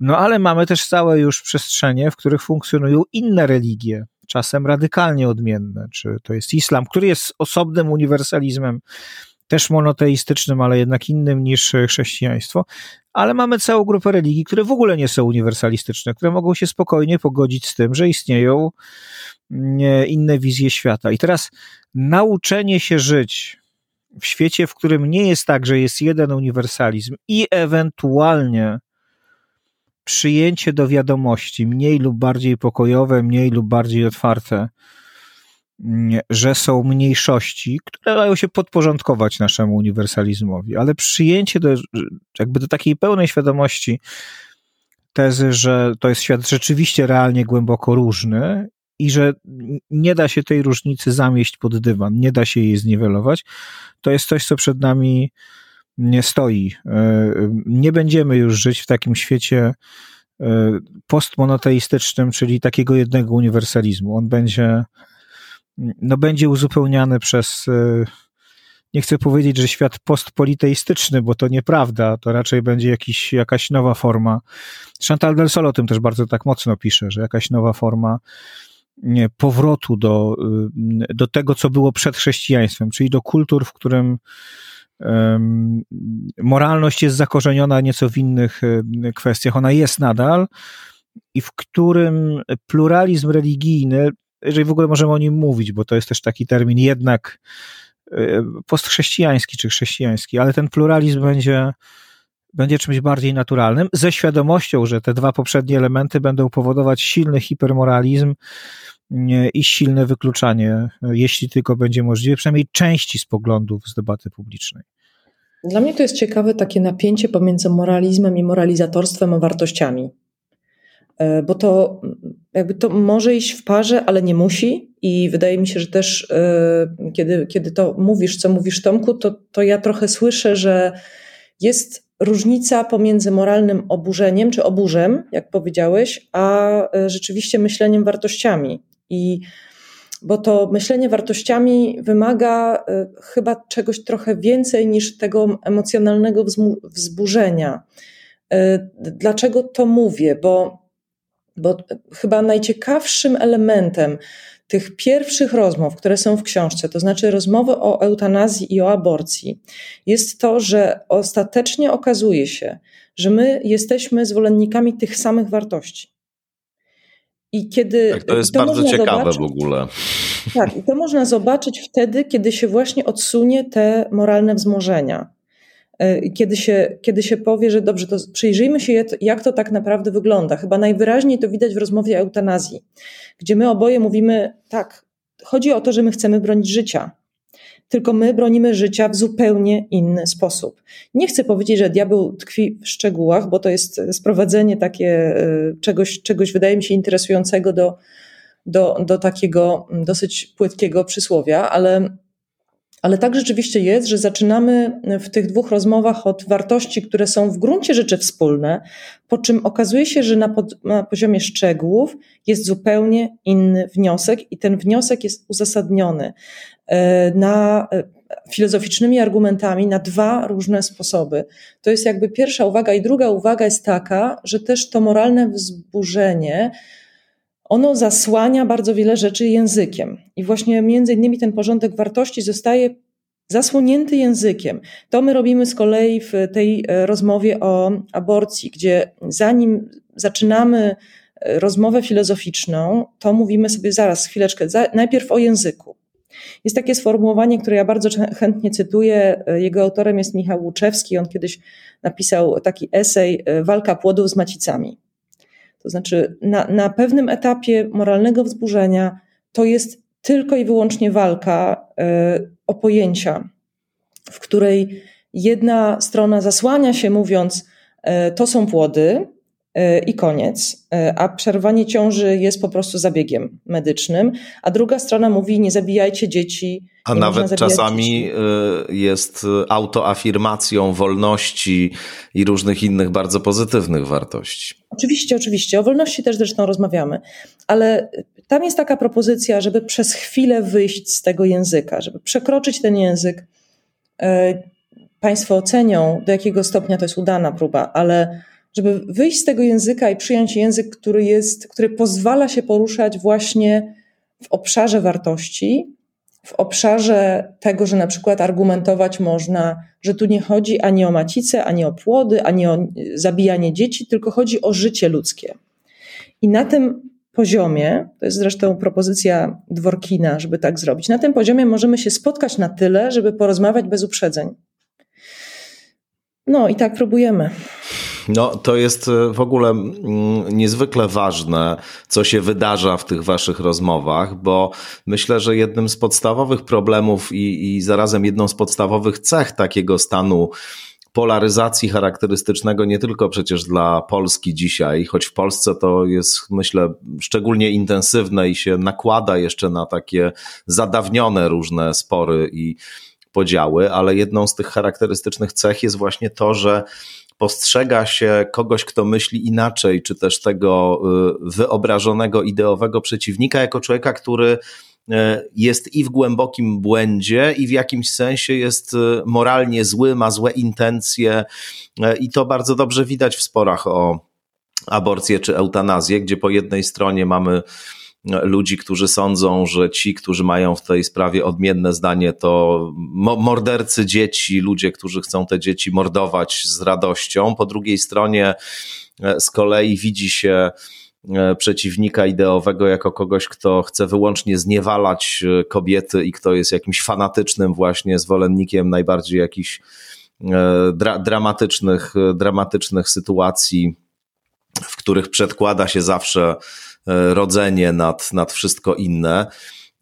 No ale mamy też całe już przestrzenie, w których funkcjonują inne religie, czasem radykalnie odmienne. Czy to jest islam, który jest osobnym uniwersalizmem, też monoteistycznym, ale jednak innym niż chrześcijaństwo. Ale mamy całą grupę religii, które w ogóle nie są uniwersalistyczne, które mogą się spokojnie pogodzić z tym, że istnieją mm, inne wizje świata. I teraz nauczenie się żyć w świecie, w którym nie jest tak, że jest jeden uniwersalizm i ewentualnie przyjęcie do wiadomości, mniej lub bardziej pokojowe, mniej lub bardziej otwarte, mm, że są mniejszości, które dają się podporządkować naszemu uniwersalizmowi, ale przyjęcie do, jakby do takiej pełnej świadomości tezy, że to jest świat rzeczywiście realnie głęboko różny i że nie da się tej różnicy zamieść pod dywan, nie da się jej zniwelować, to jest coś, co przed nami nie stoi. E, nie będziemy już żyć w takim świecie e, postmonoteistycznym, czyli takiego jednego uniwersalizmu. On będzie, no będzie uzupełniany przez, e, nie chcę powiedzieć, że świat postpoliteistyczny, bo to nieprawda, to raczej będzie jakiś, jakaś nowa forma. Chantal del Sol o tym też bardzo tak mocno pisze, że jakaś nowa forma powrotu do, do tego, co było przed chrześcijaństwem, czyli do kultur, w którym moralność jest zakorzeniona nieco w innych kwestiach. Ona jest nadal i w którym pluralizm religijny, jeżeli w ogóle możemy o nim mówić, bo to jest też taki termin jednak postchrześcijański czy chrześcijański, ale ten pluralizm będzie, będzie czymś bardziej naturalnym, ze świadomością, że te dwa poprzednie elementy będą powodować silny hipermoralizm i silne wykluczanie, jeśli tylko będzie możliwe, przynajmniej części z poglądów z debaty publicznej. Dla mnie to jest ciekawe takie napięcie pomiędzy moralizmem i moralizatorstwem a wartościami. E, bo to jakby to może iść w parze, ale nie musi. I wydaje mi się, że też e, kiedy, kiedy to mówisz, co mówisz Tomku, to, to ja trochę słyszę, że jest różnica pomiędzy moralnym oburzeniem czy oburzem, jak powiedziałeś, a e, rzeczywiście myśleniem wartościami. I bo to myślenie wartościami wymaga y, chyba czegoś trochę więcej niż tego emocjonalnego wzburzenia. Y, dlaczego to mówię? Bo, bo chyba najciekawszym elementem tych pierwszych rozmów, które są w książce, to znaczy rozmowy o eutanazji i o aborcji, jest to, że ostatecznie okazuje się, że my jesteśmy zwolennikami tych samych wartości. I kiedy. Tak, to jest to bardzo ciekawe zobaczyć, w ogóle. Tak, i to można zobaczyć wtedy, kiedy się właśnie odsunie te moralne wzmożenia. E, kiedy się, kiedy się powie, że dobrze, to przyjrzyjmy się, jak to tak naprawdę wygląda. Chyba najwyraźniej to widać w rozmowie o eutanazji, gdzie my oboje mówimy, tak, chodzi o to, że my chcemy bronić życia tylko my bronimy życia w zupełnie inny sposób. Nie chcę powiedzieć, że diabeł tkwi w szczegółach, bo to jest sprowadzenie takie e, czegoś, czegoś wydaje mi się interesującego do, do, do takiego dosyć płytkiego przysłowia, ale ale tak rzeczywiście jest, że zaczynamy w tych dwóch rozmowach od wartości, które są w gruncie rzeczy wspólne, po czym okazuje się, że na, pod, na, poziomie szczegółów jest zupełnie inny wniosek i ten wniosek jest uzasadniony e, na e, filozoficznymi argumentami na dwa różne sposoby. To jest jakby pierwsza uwaga i druga uwaga jest taka, że też to moralne wzburzenie ono zasłania bardzo wiele rzeczy językiem. I właśnie między innymi ten porządek wartości zostaje zasłonięty językiem. To my robimy z kolei w tej e, rozmowie o aborcji, gdzie zanim zaczynamy e, rozmowę filozoficzną, to mówimy sobie zaraz, chwileczkę, najpierw o języku. Jest takie sformułowanie, które ja bardzo chętnie cytuję. E, jego autorem jest Michał Łuczewski. On kiedyś napisał taki esej Walka płodów z macicami. To znaczy, na, na pewnym etapie moralnego wzburzenia to jest tylko i wyłącznie walka y, o pojęcia, w której jedna strona zasłania się, mówiąc, y, to są płody, y, i koniec, a przerwanie ciąży jest po prostu zabiegiem medycznym, a druga strona mówi: nie zabijajcie dzieci, a nawet czasami y, jest autoafirmacją wolności i różnych innych bardzo pozytywnych wartości. Oczywiście, oczywiście. O wolności też zresztą rozmawiamy, ale tam jest taka propozycja, żeby przez chwilę wyjść z tego języka, żeby przekroczyć ten język. Y, państwo ocenią, do jakiego stopnia to jest udana próba, ale żeby wyjść z tego języka i przyjąć język, który jest, który pozwala się poruszać właśnie w obszarze wartości, w obszarze tego, że na przykład argumentować można, że tu nie chodzi ani o macicę, ani o płody, ani o zabijanie dzieci, tylko chodzi o życie ludzkie. I na tym poziomie, to jest zresztą propozycja Dworkina, żeby tak zrobić, na tym poziomie możemy się spotkać na tyle, żeby porozmawiać bez uprzedzeń. No i tak próbujemy. No, to jest e, w ogóle mm, niezwykle ważne, co się wydarza w tych waszych rozmowach, bo myślę, że jednym z podstawowych problemów i, i zarazem jedną z podstawowych cech takiego stanu polaryzacji charakterystycznego nie tylko przecież dla Polski dzisiaj, choć w Polsce to jest, myślę, szczególnie intensywne i się nakłada jeszcze na takie zadawnione różne spory i podziały, ale jedną z tych charakterystycznych cech jest właśnie to, że postrzega się kogoś, kto myśli inaczej, czy też tego y, wyobrażonego ideowego przeciwnika, jako człowieka, który y, jest i w głębokim błędzie, i w jakimś sensie jest y, moralnie zły, ma złe intencje, i to bardzo dobrze widać w sporach o aborcję czy eutanazję, gdzie po jednej stronie mamy ludzi, którzy sądzą, że ci, którzy mają w tej sprawie odmienne zdanie, to mordercy dzieci, ludzie, którzy chcą te dzieci mordować z radością. Po drugiej stronie e, z kolei widzi się e, przeciwnika ideowego jako kogoś, kto chce wyłącznie zniewalać e, kobiety i kto jest jakimś fanatycznym właśnie zwolennikiem najbardziej jakichś dra dramatycznych, dramatycznych sytuacji, w których przedkłada się zawsze rodzenie nad, nad wszystko inne.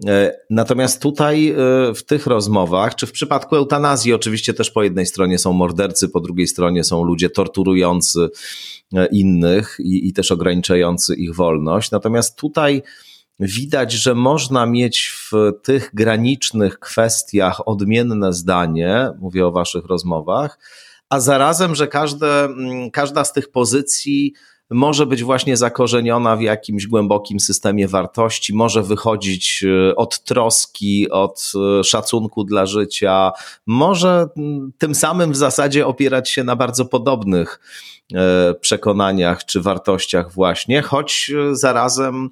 E, natomiast tutaj e, w tych rozmowach, czy w przypadku eutanazji, oczywiście też po jednej stronie są mordercy, po drugiej stronie są ludzie torturujący innych i, i też ograniczający ich wolność. Natomiast tutaj widać, że można mieć w tych granicznych kwestiach odmienne zdanie, mówię o waszych rozmowach, a zarazem, że każde, każda z tych pozycji może być właśnie zakorzeniona w jakimś głębokim systemie wartości, może wychodzić e, od troski, od e, szacunku dla życia, może tym samym w zasadzie opierać się na bardzo podobnych e, przekonaniach czy wartościach, właśnie, choć zarazem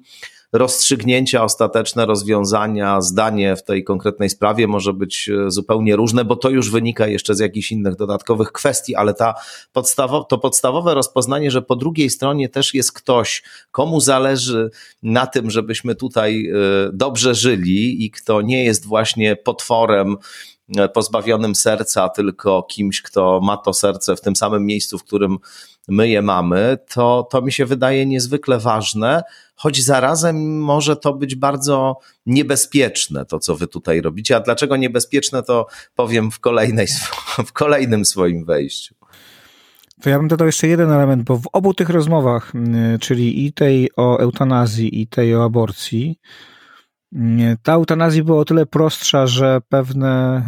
rozstrzygnięcia, ostateczne rozwiązania, zdanie w tej konkretnej sprawie może być e, zupełnie różne, bo to już wynika jeszcze z jakichś innych dodatkowych kwestii, ale ta podstawo, to podstawowe rozpoznanie, że po drugiej stronie też jest ktoś, komu zależy na tym, żebyśmy tutaj e, dobrze żyli i kto nie jest właśnie potworem, pozbawionym serca, tylko kimś, kto ma to serce w tym samym miejscu, w którym my je mamy, to, to mi się wydaje niezwykle ważne, choć zarazem może to być bardzo niebezpieczne, to co wy tutaj robicie. A dlaczego niebezpieczne, to powiem w, kolejnej, w kolejnym swoim wejściu. To ja bym dodał jeszcze jeden element, bo w obu tych rozmowach, mm, czyli i tej o eutanazji, i tej o aborcji, ta eutanazja była o tyle prostsza, że pewne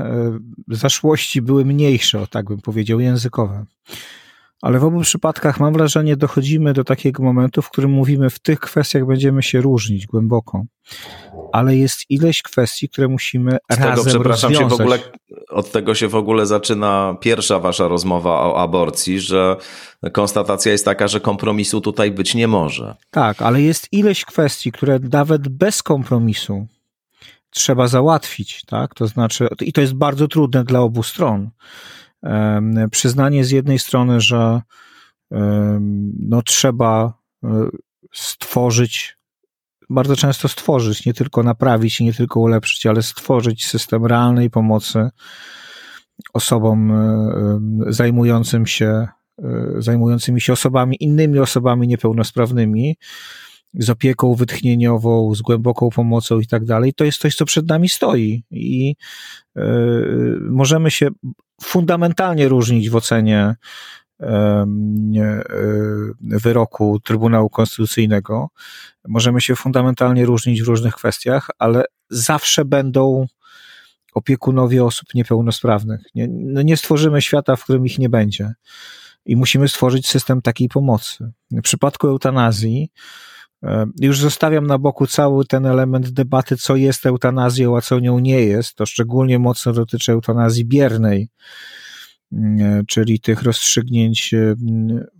e, zaszłości były mniejsze, tak bym powiedział, językowe. Ale w obu przypadkach mam wrażenie, dochodzimy do takiego momentu, w którym mówimy, w tych kwestiach będziemy się różnić głęboko. Ale jest ileś kwestii, które musimy Z razem tego, przepraszam rozwiązać. Się w ogóle, od tego się w ogóle zaczyna pierwsza wasza rozmowa o aborcji, że konstatacja jest taka, że kompromisu tutaj być nie może. Tak, ale jest ileś kwestii, które nawet bez kompromisu trzeba załatwić, tak? To znaczy, i to jest bardzo trudne dla obu stron przyznanie z jednej strony, że no, trzeba e, stworzyć, bardzo często stworzyć, nie tylko naprawić nie tylko ulepszyć, ale stworzyć system realnej pomocy osobom e, zajmującym się, e, zajmującymi się osobami, innymi osobami niepełnosprawnymi, z opieką wytchnieniową, z głęboką pomocą i tak dalej, to jest coś, co przed nami stoi i y, możemy się fundamentalnie różnić w ocenie y, wyroku Trybunału Konstytucyjnego. Możemy się fundamentalnie różnić w różnych kwestiach, ale zawsze będą opiekunowie osób niepełnosprawnych. Nie, no nie stworzymy świata, w którym ich nie będzie. I musimy stworzyć system takiej pomocy. W przypadku eutanazji, E, już zostawiam na boku cały ten element debaty, co jest eutanazją, a co nią nie jest. To szczególnie mocno dotyczy eutanazji biernej. czyli tych rozstrzygnięć,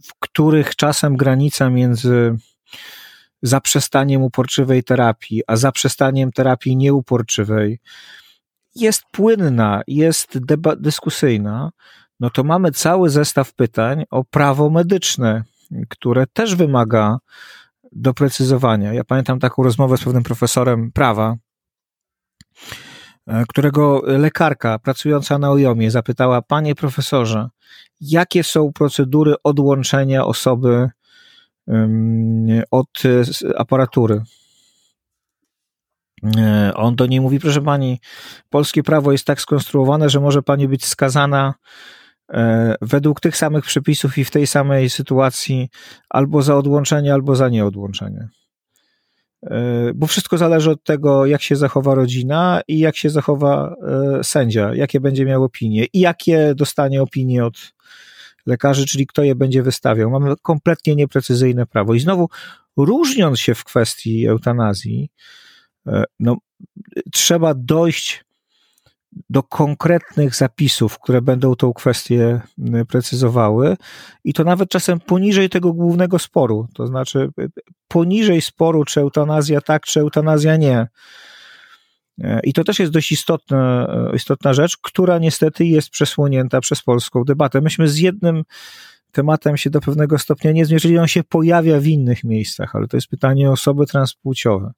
w których czasem granica między zaprzestaniem uporczywej terapii, a zaprzestaniem terapii nieuporczywej jest płynna, jest dyskusyjna, no to mamy cały zestaw pytań o prawo medyczne, które też wymaga doprecyzowania. Ja pamiętam taką rozmowę z pewnym profesorem prawa, e, którego lekarka pracująca na ojomie zapytała: Panie profesorze, jakie są procedury odłączenia osoby od e, aparatury? E, on do niej mówi: Proszę pani, polskie prawo jest tak skonstruowane, że może pani być skazana według tych samych przepisów i w tej samej sytuacji albo za odłączenie, albo za nieodłączenie. E, bo wszystko zależy od tego, jak się zachowa rodzina i jak się zachowa e, sędzia, jakie będzie miał opinie i jakie dostanie opinie od lekarzy, czyli kto je będzie wystawiał. Mamy kompletnie nieprecyzyjne prawo. I znowu, różniąc się w kwestii eutanazji, no, trzeba dojść do konkretnych zapisów, które będą tą kwestię precyzowały i to nawet czasem poniżej tego głównego sporu, to znaczy poniżej sporu, czy eutanazja tak, czy eutanazja nie. I to też jest dość istotna, istotna rzecz, która niestety jest przesłonięta przez polską debatę. Myśmy z jednym tematem się do pewnego stopnia nie zmierzyli, on się pojawia w innych miejscach, ale to jest pytanie osoby transpłciowe.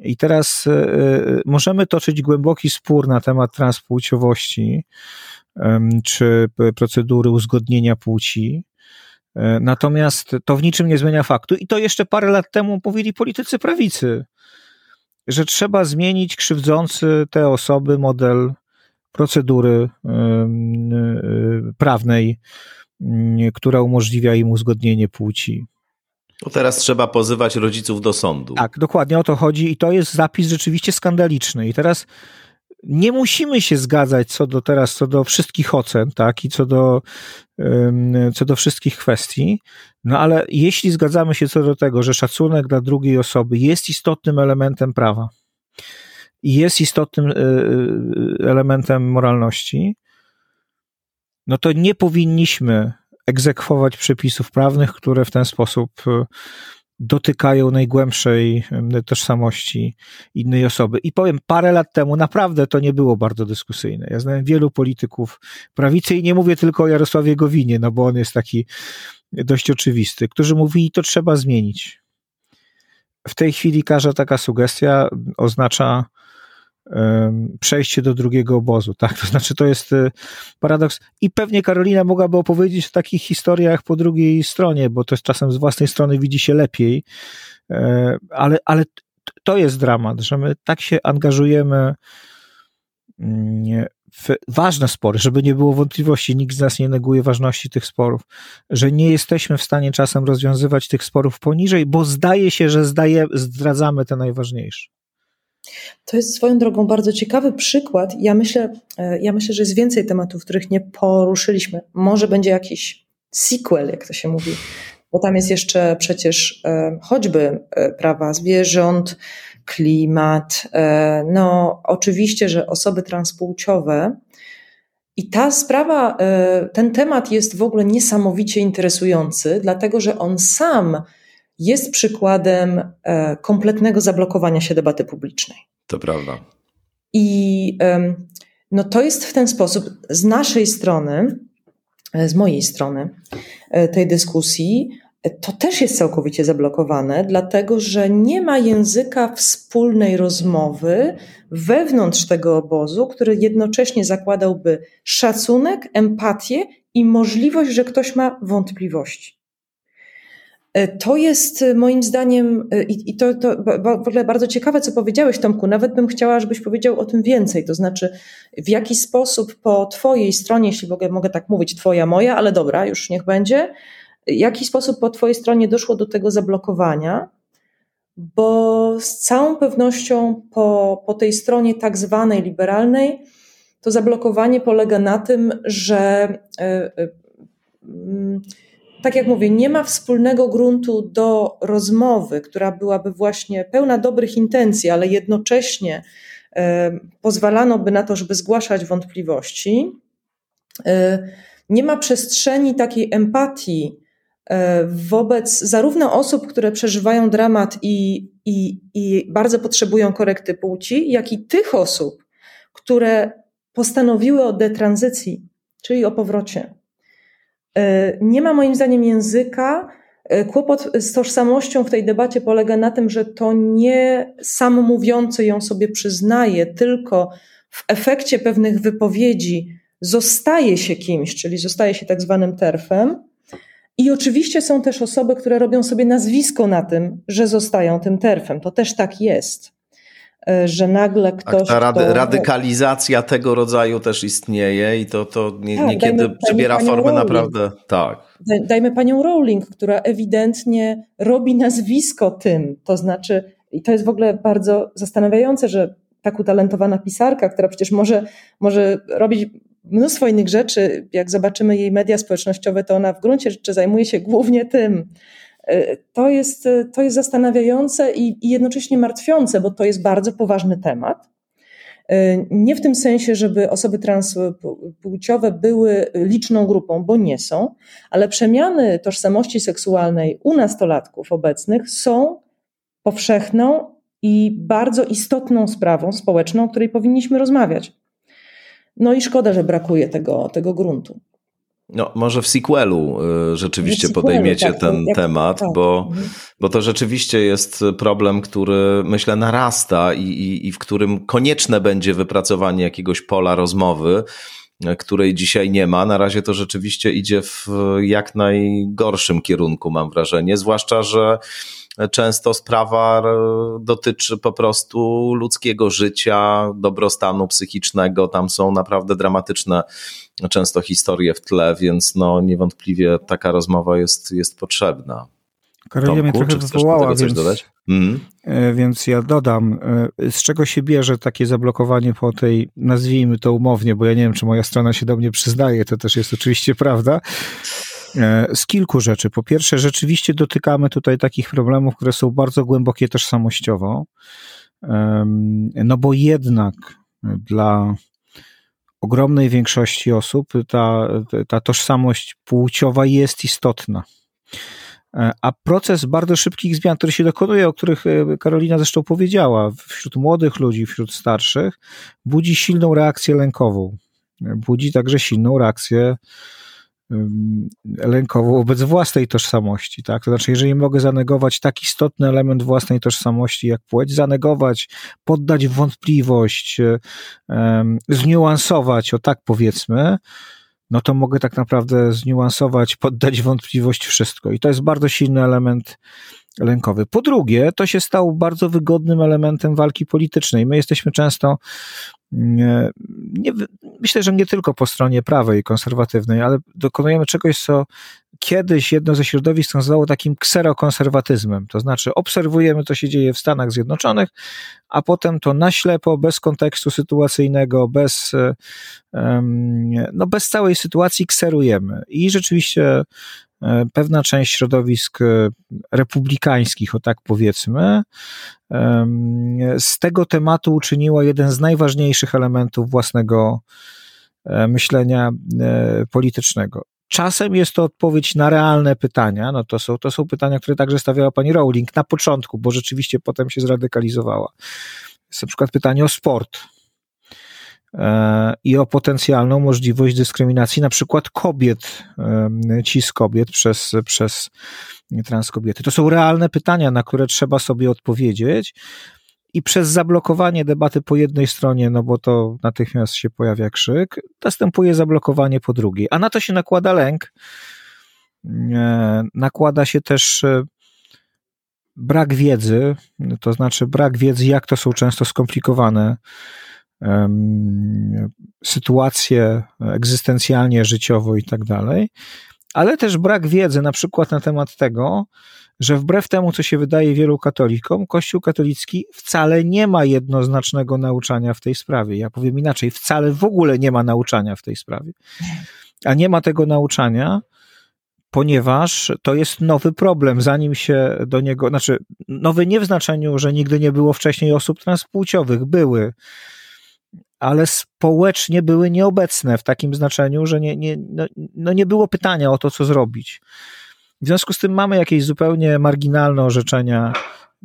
I teraz e, e, możemy toczyć głęboki spór na temat transpłciowości czy procedury uzgodnienia płci. E, natomiast to w niczym nie zmienia faktu. I to jeszcze parę lat temu mówili politycy prawicy, że trzeba zmienić krzywdzący te osoby model procedury prawnej, która umożliwia im uzgodnienie płci. To teraz trzeba pozywać rodziców do sądu. Tak, dokładnie o to chodzi i to jest zapis rzeczywiście skandaliczny. I teraz nie musimy się zgadzać co do teraz, co do wszystkich ocen, tak, i co do, co do wszystkich kwestii, no ale jeśli zgadzamy się co do tego, że szacunek dla drugiej osoby jest istotnym elementem prawa i jest istotnym e, e, elementem moralności, no to nie powinniśmy egzekwować przepisów prawnych, które w ten sposób e, dotykają najgłębszej tożsamości innej osoby. I powiem, parę lat temu naprawdę to nie było bardzo dyskusyjne. Ja znałem wielu polityków prawicy i nie mówię tylko o Jarosławie Gowinie, no bo on jest taki dość oczywisty, którzy mówili, to trzeba zmienić. W tej chwili każda taka sugestia oznacza przejście do drugiego obozu, tak? To znaczy, to jest y, paradoks. I pewnie Karolina mogłaby opowiedzieć o takich historiach po drugiej stronie, bo to jest czasem z własnej strony widzi się lepiej, e, ale, ale to jest dramat, że my tak się angażujemy mm, w ważne spory, żeby nie było wątpliwości, nikt z nas nie neguje ważności tych sporów, że nie jesteśmy w stanie czasem rozwiązywać tych sporów poniżej, bo zdaje się, że zdaje, zdradzamy te najważniejsze. To jest swoją drogą bardzo ciekawy przykład. Ja myślę, e, ja myślę, że jest więcej tematów, których nie poruszyliśmy. Może będzie jakiś sequel, jak to się mówi, bo tam jest jeszcze przecież e, choćby e, prawa zwierząt, klimat. No, oczywiście, że osoby transpłciowe. I ta sprawa, ten temat jest w ogóle niesamowicie interesujący, dlatego że on sam jest przykładem e, kompletnego zablokowania się debaty publicznej. To prawda. I no to jest w ten sposób z naszej strony, e, z mojej strony e, tej dyskusji, to też jest całkowicie zablokowane, dlatego że nie ma języka wspólnej rozmowy wewnątrz tego obozu, który jednocześnie zakładałby szacunek, empatię i możliwość, że ktoś ma wątpliwości. E, to jest e, moim zdaniem, e, i, to, to w ogóle bardzo ciekawe, co powiedziałeś, Tomku. Nawet bym chciała, żebyś powiedział o tym więcej. To znaczy, w jaki sposób po Twojej stronie, jeśli mogę, mogę tak mówić, Twoja, moja, ale dobra, już niech będzie, w jaki sposób po Twojej stronie doszło do tego zablokowania? Bo z całą pewnością po, po tej stronie tak zwanej liberalnej, to zablokowanie polega na tym, że. Yy, yy, tak jak mówię, nie ma wspólnego gruntu do rozmowy, która byłaby właśnie pełna dobrych intencji, ale jednocześnie pozwalano by na to, żeby zgłaszać wątpliwości. nie ma przestrzeni takiej empatii wobec zarówno osób, które przeżywają dramat i, i, i bardzo potrzebują korekty płci, jak i tych osób, które postanowiły o detranzycji, czyli o powrocie. Nie ma moim zdaniem języka, E, kłopot z tożsamością w tej debacie polega na tym, że to nie sam mówiący ją sobie przyznaje, tylko w efekcie pewnych wypowiedzi zostaje się kimś, czyli zostaje się tak zwanym terfem. I oczywiście są też osoby, które robią sobie nazwisko na tym, że zostają tym terfem. To też tak jest. E, że nagle ktoś. Tak, ta rady, radykalizacja tego rodzaju też istnieje i to, to nie, tak, niekiedy dajmy, przybiera dajmy formę naprawdę. Tak. Dajmy panią Rowling, która ewidentnie robi nazwisko tym. To znaczy, i to jest w ogóle bardzo zastanawiające, że tak utalentowana pisarka, która przecież może, może robić mnóstwo innych rzeczy, jak zobaczymy jej media społecznościowe, to ona w gruncie rzeczy zajmuje się głównie tym. E, to jest, e, to jest zastanawiające i, i jednocześnie martwiące, bo to jest bardzo poważny temat. E, nie w tym sensie, żeby osoby transpłciowe były liczną grupą, bo nie są, ale przemiany tożsamości seksualnej u nastolatków obecnych są powszechną i bardzo istotną sprawą społeczną, o której powinniśmy rozmawiać. No i szkoda, że brakuje tego, tego gruntu. No, może w sequelu y, rzeczywiście podejmiecie tak, ten temat, tak. Bo, mhm. bo to rzeczywiście jest problem, który myślę narasta i, i, i w którym konieczne będzie wypracowanie jakiegoś pola rozmowy, y, której dzisiaj nie ma. Na razie to rzeczywiście idzie w jak najgorszym kierunku, mam wrażenie, zwłaszcza, że często sprawa dotyczy po prostu ludzkiego życia, dobrostanu psychicznego. Tam są naprawdę dramatyczne często historie w tle, więc no niewątpliwie taka rozmowa jest, jest potrzebna. Karolina mnie trochę wywołała, więc, mm. więc ja dodam, e, z czego się bierze takie zablokowanie po tej, nazwijmy to umownie, bo ja nie wiem, czy moja strona się do mnie przyznaje, to też jest oczywiście prawda, e, z kilku rzeczy. Po pierwsze, rzeczywiście dotykamy tutaj takich problemów, które są bardzo głębokie tożsamościowo, no bo jednak dla ogromnej większości osób ta, ta tożsamość płciowa jest istotna. E, a proces bardzo szybkich zmian, który się dokonuje, o których e, Karolina zresztą powiedziała, wśród młodych ludzi, wśród starszych, budzi silną reakcję lękową. Budzi także silną reakcję lękową wobec własnej tożsamości, tak? To znaczy, jeżeli mogę zanegować tak istotny element własnej tożsamości jak płeć, zanegować, poddać wątpliwość, zniuansować, o tak powiedzmy, no to mogę tak naprawdę zniuansować, poddać wątpliwość wszystko. I to jest bardzo silny element lękowy. Po drugie, to się stało bardzo wygodnym elementem walki politycznej. My jesteśmy często nie, myślę, że nie tylko po stronie prawej, konserwatywnej, ale dokonujemy czegoś, co kiedyś jedno ze środowisk nazywało takim kserokonserwatyzmem. To znaczy, obserwujemy, co się dzieje w Stanach Zjednoczonych, a potem to na ślepo, bez kontekstu sytuacyjnego, bez, no bez całej sytuacji kserujemy. I rzeczywiście E, pewna część środowisk e, republikańskich, o tak powiedzmy, z tego tematu uczyniła jeden z najważniejszych elementów własnego e, myślenia politycznego. Czasem jest to odpowiedź na realne pytania. No to, są, to są pytania, które także stawiała pani Rowling na początku, bo rzeczywiście potem się zradykalizowała. Jest na przykład pytanie o sport i o potencjalną możliwość dyskryminacji na przykład kobiet, cis kobiet przez, przez transkobiety. To są realne pytania, na które trzeba sobie odpowiedzieć i przez zablokowanie debaty po jednej stronie, no bo to natychmiast się pojawia krzyk, następuje zablokowanie po drugiej. A na to się nakłada lęk, nakłada się też e, brak wiedzy, to znaczy brak wiedzy, jak to są często skomplikowane sytuację egzystencjalnie, życiowo i tak dalej, ale też brak wiedzy na przykład na temat tego, że wbrew temu, co się wydaje wielu katolikom, Kościół katolicki wcale nie ma jednoznacznego nauczania w tej sprawie. Ja powiem inaczej, wcale w ogóle nie ma nauczania w tej sprawie. A nie ma tego nauczania, ponieważ to jest nowy problem, zanim się do niego, znaczy nowy nie w znaczeniu, że nigdy nie było wcześniej osób transpłciowych, były ale społecznie były nieobecne w takim znaczeniu, że nie, nie, no, no nie było pytania o to, co zrobić. W związku z tym mamy jakieś zupełnie marginalne orzeczenia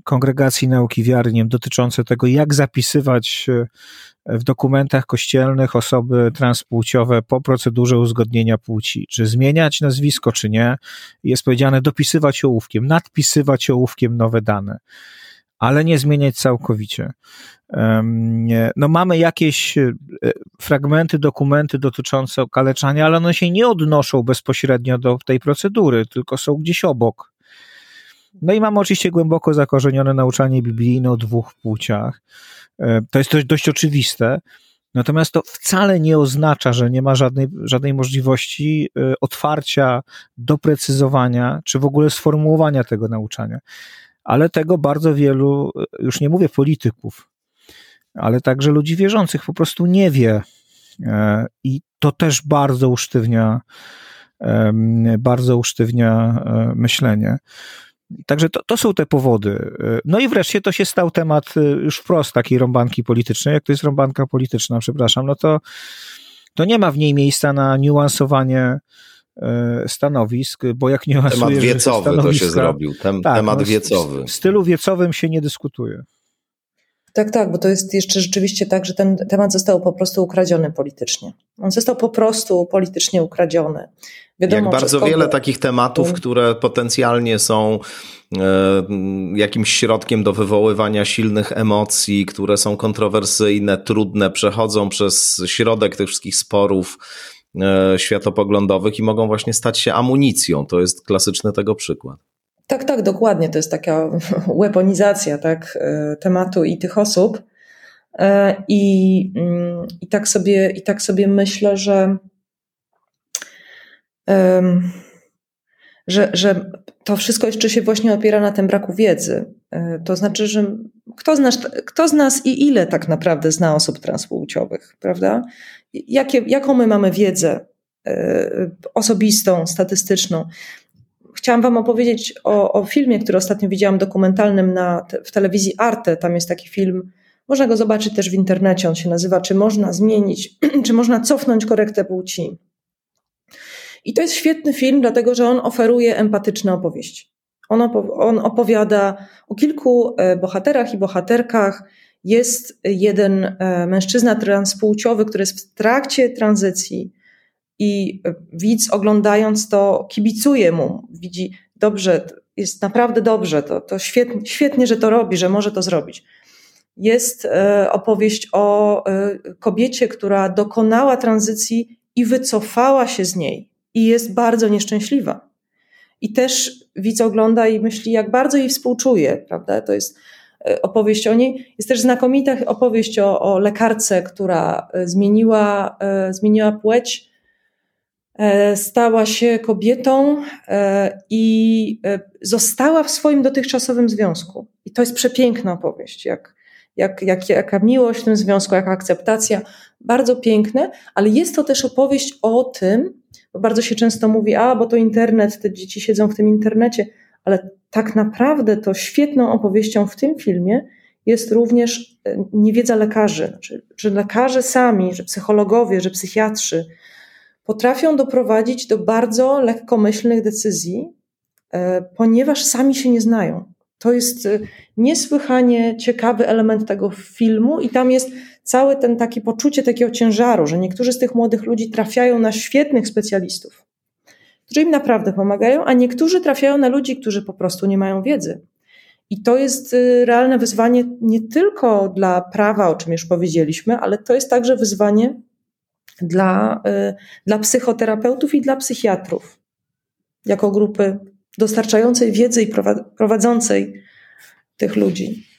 Kongregacji Nauki Wiary dotyczące tego, jak zapisywać e, w dokumentach kościelnych osoby transpłciowe po procedurze uzgodnienia płci. Czy zmieniać nazwisko, czy nie. Jest powiedziane dopisywać ołówkiem, nadpisywać ołówkiem nowe dane ale nie zmieniać całkowicie. No mamy jakieś e, fragmenty, dokumenty dotyczące okaleczania, ale one się nie odnoszą bezpośrednio do tej procedury, tylko są gdzieś obok. No i mamy oczywiście głęboko zakorzenione nauczanie biblijne o dwóch płciach. E, to jest dość, dość oczywiste. Natomiast to wcale nie oznacza, że nie ma żadnej, żadnej możliwości e, otwarcia, doprecyzowania, czy w ogóle sformułowania tego nauczania ale tego bardzo wielu, już nie mówię polityków, ale także ludzi wierzących po prostu nie wie. E, I to też bardzo usztywnia, bardzo usztywnia e, myślenie. Także to, to są te powody. E, no i wreszcie to się stał temat już wprost takiej rąbanki politycznej. Jak to jest rąbanka polityczna, przepraszam, no to, to nie ma w niej miejsca na niuansowanie E, stanowisk, bo jak nie Temat wiecowy to się zrobił, Tem, tak, temat no, wiecowy. W stylu wiecowym się nie dyskutuje. Tak, tak, bo to jest jeszcze rzeczywiście tak, że ten temat został po prostu ukradziony politycznie. On został po prostu politycznie ukradziony. Wiadomo, Jak bardzo wiele takich tematów, które potencjalnie są e, jakimś środkiem do wywoływania silnych emocji, które są kontrowersyjne, trudne, przechodzą przez środek tych wszystkich sporów, E, światopoglądowych i mogą właśnie stać się amunicją. To jest klasyczny tego przykład. Tak, tak, dokładnie. To jest taka weaponizacja tak, e, tematu i tych osób. E, I, mm, i, tak, sobie, i tak sobie myślę, że, że, że to wszystko jeszcze się właśnie opiera na tym braku wiedzy. To znaczy, że kto z, nas, kto z nas i ile tak naprawdę zna osób transpłciowych, prawda? Jakie, jaką my mamy wiedzę e, osobistą, statystyczną? Chciałam Wam opowiedzieć o, o filmie, który ostatnio widziałam dokumentalnym na, w telewizji Arte. Tam jest taki film, można go zobaczyć też w internecie. On się nazywa Czy można zmienić, czy można cofnąć korektę płci? I to jest świetny film, dlatego że on oferuje empatyczne opowieści. On, opowiada o kilku e, bohaterach i bohaterkach. Jest jeden e, mężczyzna transpłciowy, który jest w trakcie tranzycji i e, widz oglądając to kibicuje mu. Widzi, dobrze, jest naprawdę dobrze, to, to świetnie, świetnie, że to robi, że może to zrobić. Jest opowieść o kobiecie, która dokonała tranzycji i wycofała się z niej i jest bardzo nieszczęśliwa i też widz ogląda i myśli, jak bardzo jej współczuje, prawda? To jest e, opowieść o niej. Jest też znakomita opowieść o, o lekarce, która e, zmieniła, e, zmieniła płeć, stała się kobietą i została w swoim dotychczasowym związku. I to jest przepiękna opowieść, jak, jak, jak, jaka miłość w tym związku, jaka akceptacja. Bardzo piękne, ale jest to też opowieść o tym, bardzo się często mówi, a bo to internet, te dzieci siedzą w tym internecie, ale tak naprawdę to świetną opowieścią w tym filmie jest również e, niewiedza lekarzy, znaczy, że lekarze sami, że psychologowie, że psychiatrzy potrafią doprowadzić do bardzo lekkomyślnych decyzji, e, ponieważ sami się nie znają. To jest e, niesłychanie ciekawy element tego filmu i tam jest całe ten takie poczucie takiego ciężaru, że niektórzy z tych młodych ludzi trafiają na świetnych specjalistów, którzy im naprawdę pomagają, a niektórzy trafiają na ludzi, którzy po prostu nie mają wiedzy. I to jest y, realne wyzwanie nie tylko dla prawa, o czym już powiedzieliśmy, ale to jest także wyzwanie dla, y, dla psychoterapeutów i dla psychiatrów, jako grupy dostarczającej wiedzy i prowadzącej tych ludzi.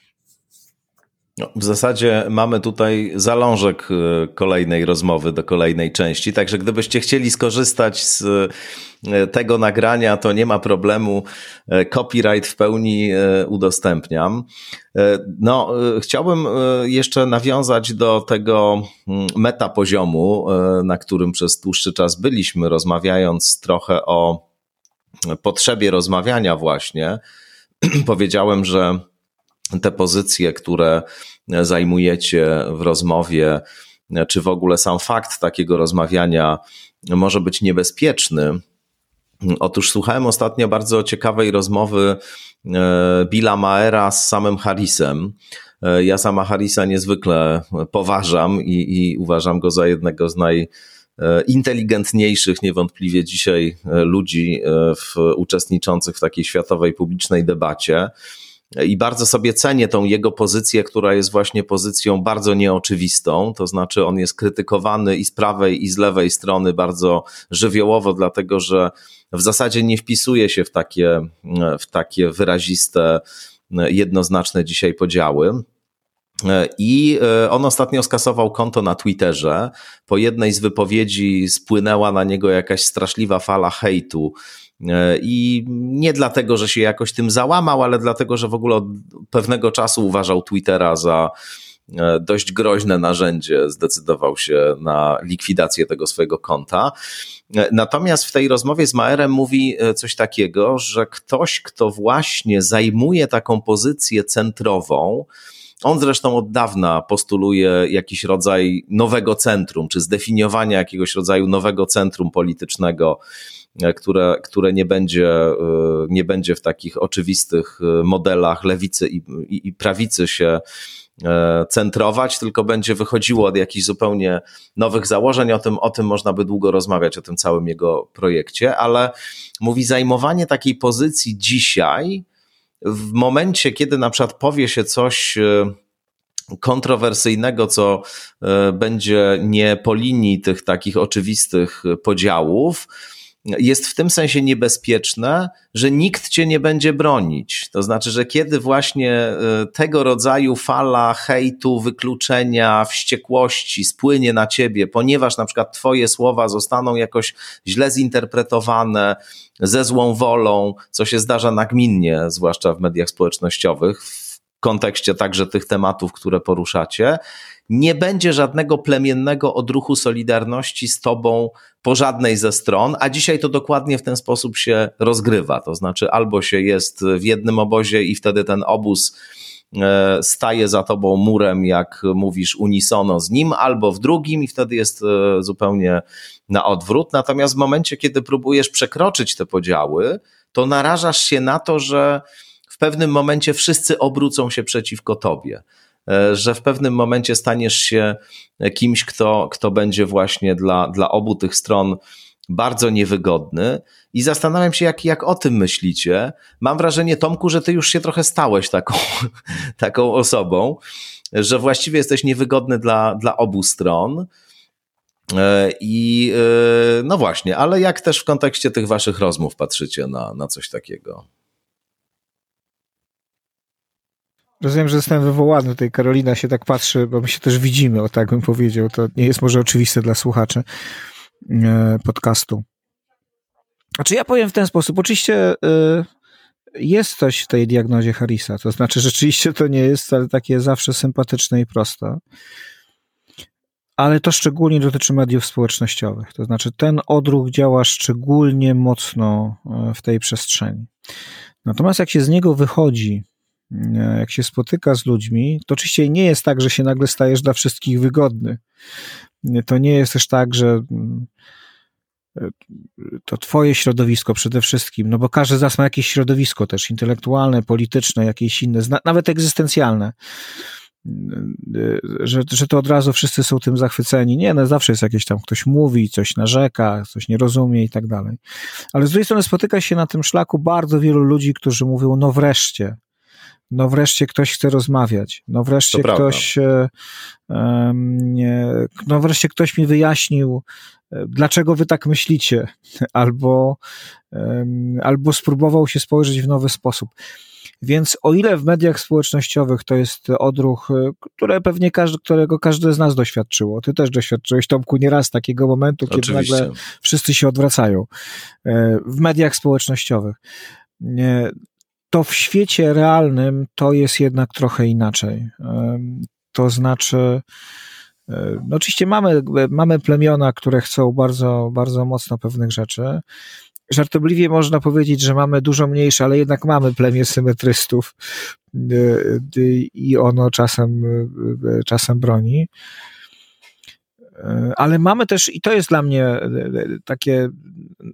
No, w zasadzie mamy tutaj zalążek e, kolejnej rozmowy do kolejnej części, także gdybyście chcieli skorzystać z e, tego nagrania, to nie ma problemu. E, copyright w pełni udostępniam. No, chciałbym jeszcze nawiązać do tego mm, metapoziomu, na którym przez dłuższy czas byliśmy, rozmawiając trochę o potrzebie rozmawiania właśnie. Powiedziałem, że te pozycje, które zajmujecie w rozmowie, czy w ogóle sam fakt takiego rozmawiania może być niebezpieczny. Otóż słuchałem ostatnio bardzo ciekawej rozmowy Billa Maera z samym Harrisem. Ja sama Harrisa niezwykle poważam i, i uważam go za jednego z naj E, inteligentniejszych niewątpliwie dzisiaj e, ludzi e, w, uczestniczących w takiej światowej publicznej debacie. I bardzo sobie cenię tą jego pozycję, która jest właśnie pozycją bardzo nieoczywistą. To znaczy, on jest krytykowany i z prawej, i z lewej strony bardzo żywiołowo, dlatego że w zasadzie nie wpisuje się w takie, w takie wyraziste, jednoznaczne dzisiaj podziały. I e, on ostatnio skasował konto na Twitterze. Po jednej z wypowiedzi spłynęła na niego jakaś straszliwa fala hejtu. E, I nie dlatego, że się jakoś tym załamał, ale dlatego, że w ogóle od pewnego czasu uważał Twittera za dość groźne narzędzie, zdecydował się na likwidację tego swojego konta. Natomiast w tej rozmowie z Maerem mówi coś takiego, że ktoś, kto właśnie zajmuje taką pozycję centrową, on zresztą od dawna postuluje jakiś rodzaj nowego centrum, czy zdefiniowania jakiegoś rodzaju nowego centrum politycznego, e, które, które nie, będzie, e, nie będzie w takich oczywistych e, modelach lewicy i, i, i prawicy się centrować, tylko będzie wychodziło od jakichś zupełnie nowych założeń. O tym, o tym można by długo rozmawiać, o tym całym jego projekcie, ale mówi, zajmowanie takiej pozycji dzisiaj w momencie, kiedy na przykład powie się coś e, kontrowersyjnego, co e, będzie nie po linii tych takich oczywistych podziałów, jest w tym sensie niebezpieczne, że nikt cię nie będzie bronić. To znaczy, że kiedy właśnie e, tego rodzaju fala hejtu, wykluczenia, wściekłości spłynie na ciebie, ponieważ na przykład twoje słowa zostaną jakoś źle zinterpretowane, ze złą wolą, co się zdarza nagminnie, zwłaszcza w mediach społecznościowych, kontekście także tych tematów, które poruszacie, nie będzie żadnego plemiennego odruchu solidarności z tobą po żadnej ze stron, a dzisiaj to dokładnie w ten sposób się rozgrywa. To znaczy, albo się jest w jednym obozie i wtedy ten obóz e, staje za tobą murem, jak mówisz unisono z nim, albo w drugim i wtedy jest e, zupełnie na odwrót. Natomiast w momencie, kiedy próbujesz przekroczyć te podziały, to narażasz się na to, że w pewnym momencie wszyscy obrócą się przeciwko tobie. E, że w pewnym momencie staniesz się kimś, kto, kto będzie właśnie dla, dla obu tych stron bardzo niewygodny. I zastanawiam się, jak, jak o tym myślicie. Mam wrażenie, Tomku, że ty już się trochę stałeś taką, taką osobą, że właściwie jesteś niewygodny dla, dla obu stron. E, I e, no właśnie, ale jak też w kontekście tych waszych rozmów patrzycie na, na coś takiego? Rozumiem, że zostałem wywołany. Tutaj Karolina się tak patrzy, bo my się też widzimy, o tak bym powiedział. To nie jest może oczywiste dla słuchaczy e, podcastu. Znaczy ja powiem w ten sposób. Oczywiście e, jest coś w tej diagnozie Harrisa. To znaczy rzeczywiście to nie jest wcale takie zawsze sympatyczne i proste. Ale to szczególnie dotyczy mediów społecznościowych. To znaczy ten odruch działa szczególnie mocno e, w tej przestrzeni. Natomiast jak się z niego wychodzi, jak się spotyka z ludźmi, to oczywiście nie jest tak, że się nagle stajesz dla wszystkich wygodny. To nie jest też tak, że mm, e, to twoje środowisko przede wszystkim, no bo każdy z nas ma jakieś środowisko też intelektualne, polityczne, jakieś inne, nawet egzystencjalne. E, że, że to od razu wszyscy są tym zachwyceni. Nie, no zawsze jest jakieś tam, ktoś mówi, coś narzeka, coś nie rozumie i tak dalej. Ale z drugiej strony spotyka się na tym szlaku bardzo wielu ludzi, którzy mówią, no wreszcie, no wreszcie ktoś chce rozmawiać, no wreszcie to ktoś, e, no wreszcie ktoś mi wyjaśnił, e, dlaczego wy tak myślicie, albo, albo spróbował się spojrzeć w nowy sposób. Więc o ile w mediach społecznościowych to jest odruch, e, które pewnie każdy, którego każdy z nas doświadczyło. Ty też doświadczyłeś, Tomku, nieraz takiego momentu, kiedy Oczywiście. nagle wszyscy się odwracają. W mediach społecznościowych to w świecie realnym to jest jednak trochę inaczej. To znaczy, no oczywiście mamy, mamy plemiona, które chcą bardzo, bardzo mocno pewnych rzeczy. Żartobliwie można powiedzieć, że mamy dużo mniejsze, ale jednak mamy plemię symetrystów i ono czasem, czasem broni. Ale mamy też, i to jest dla mnie takie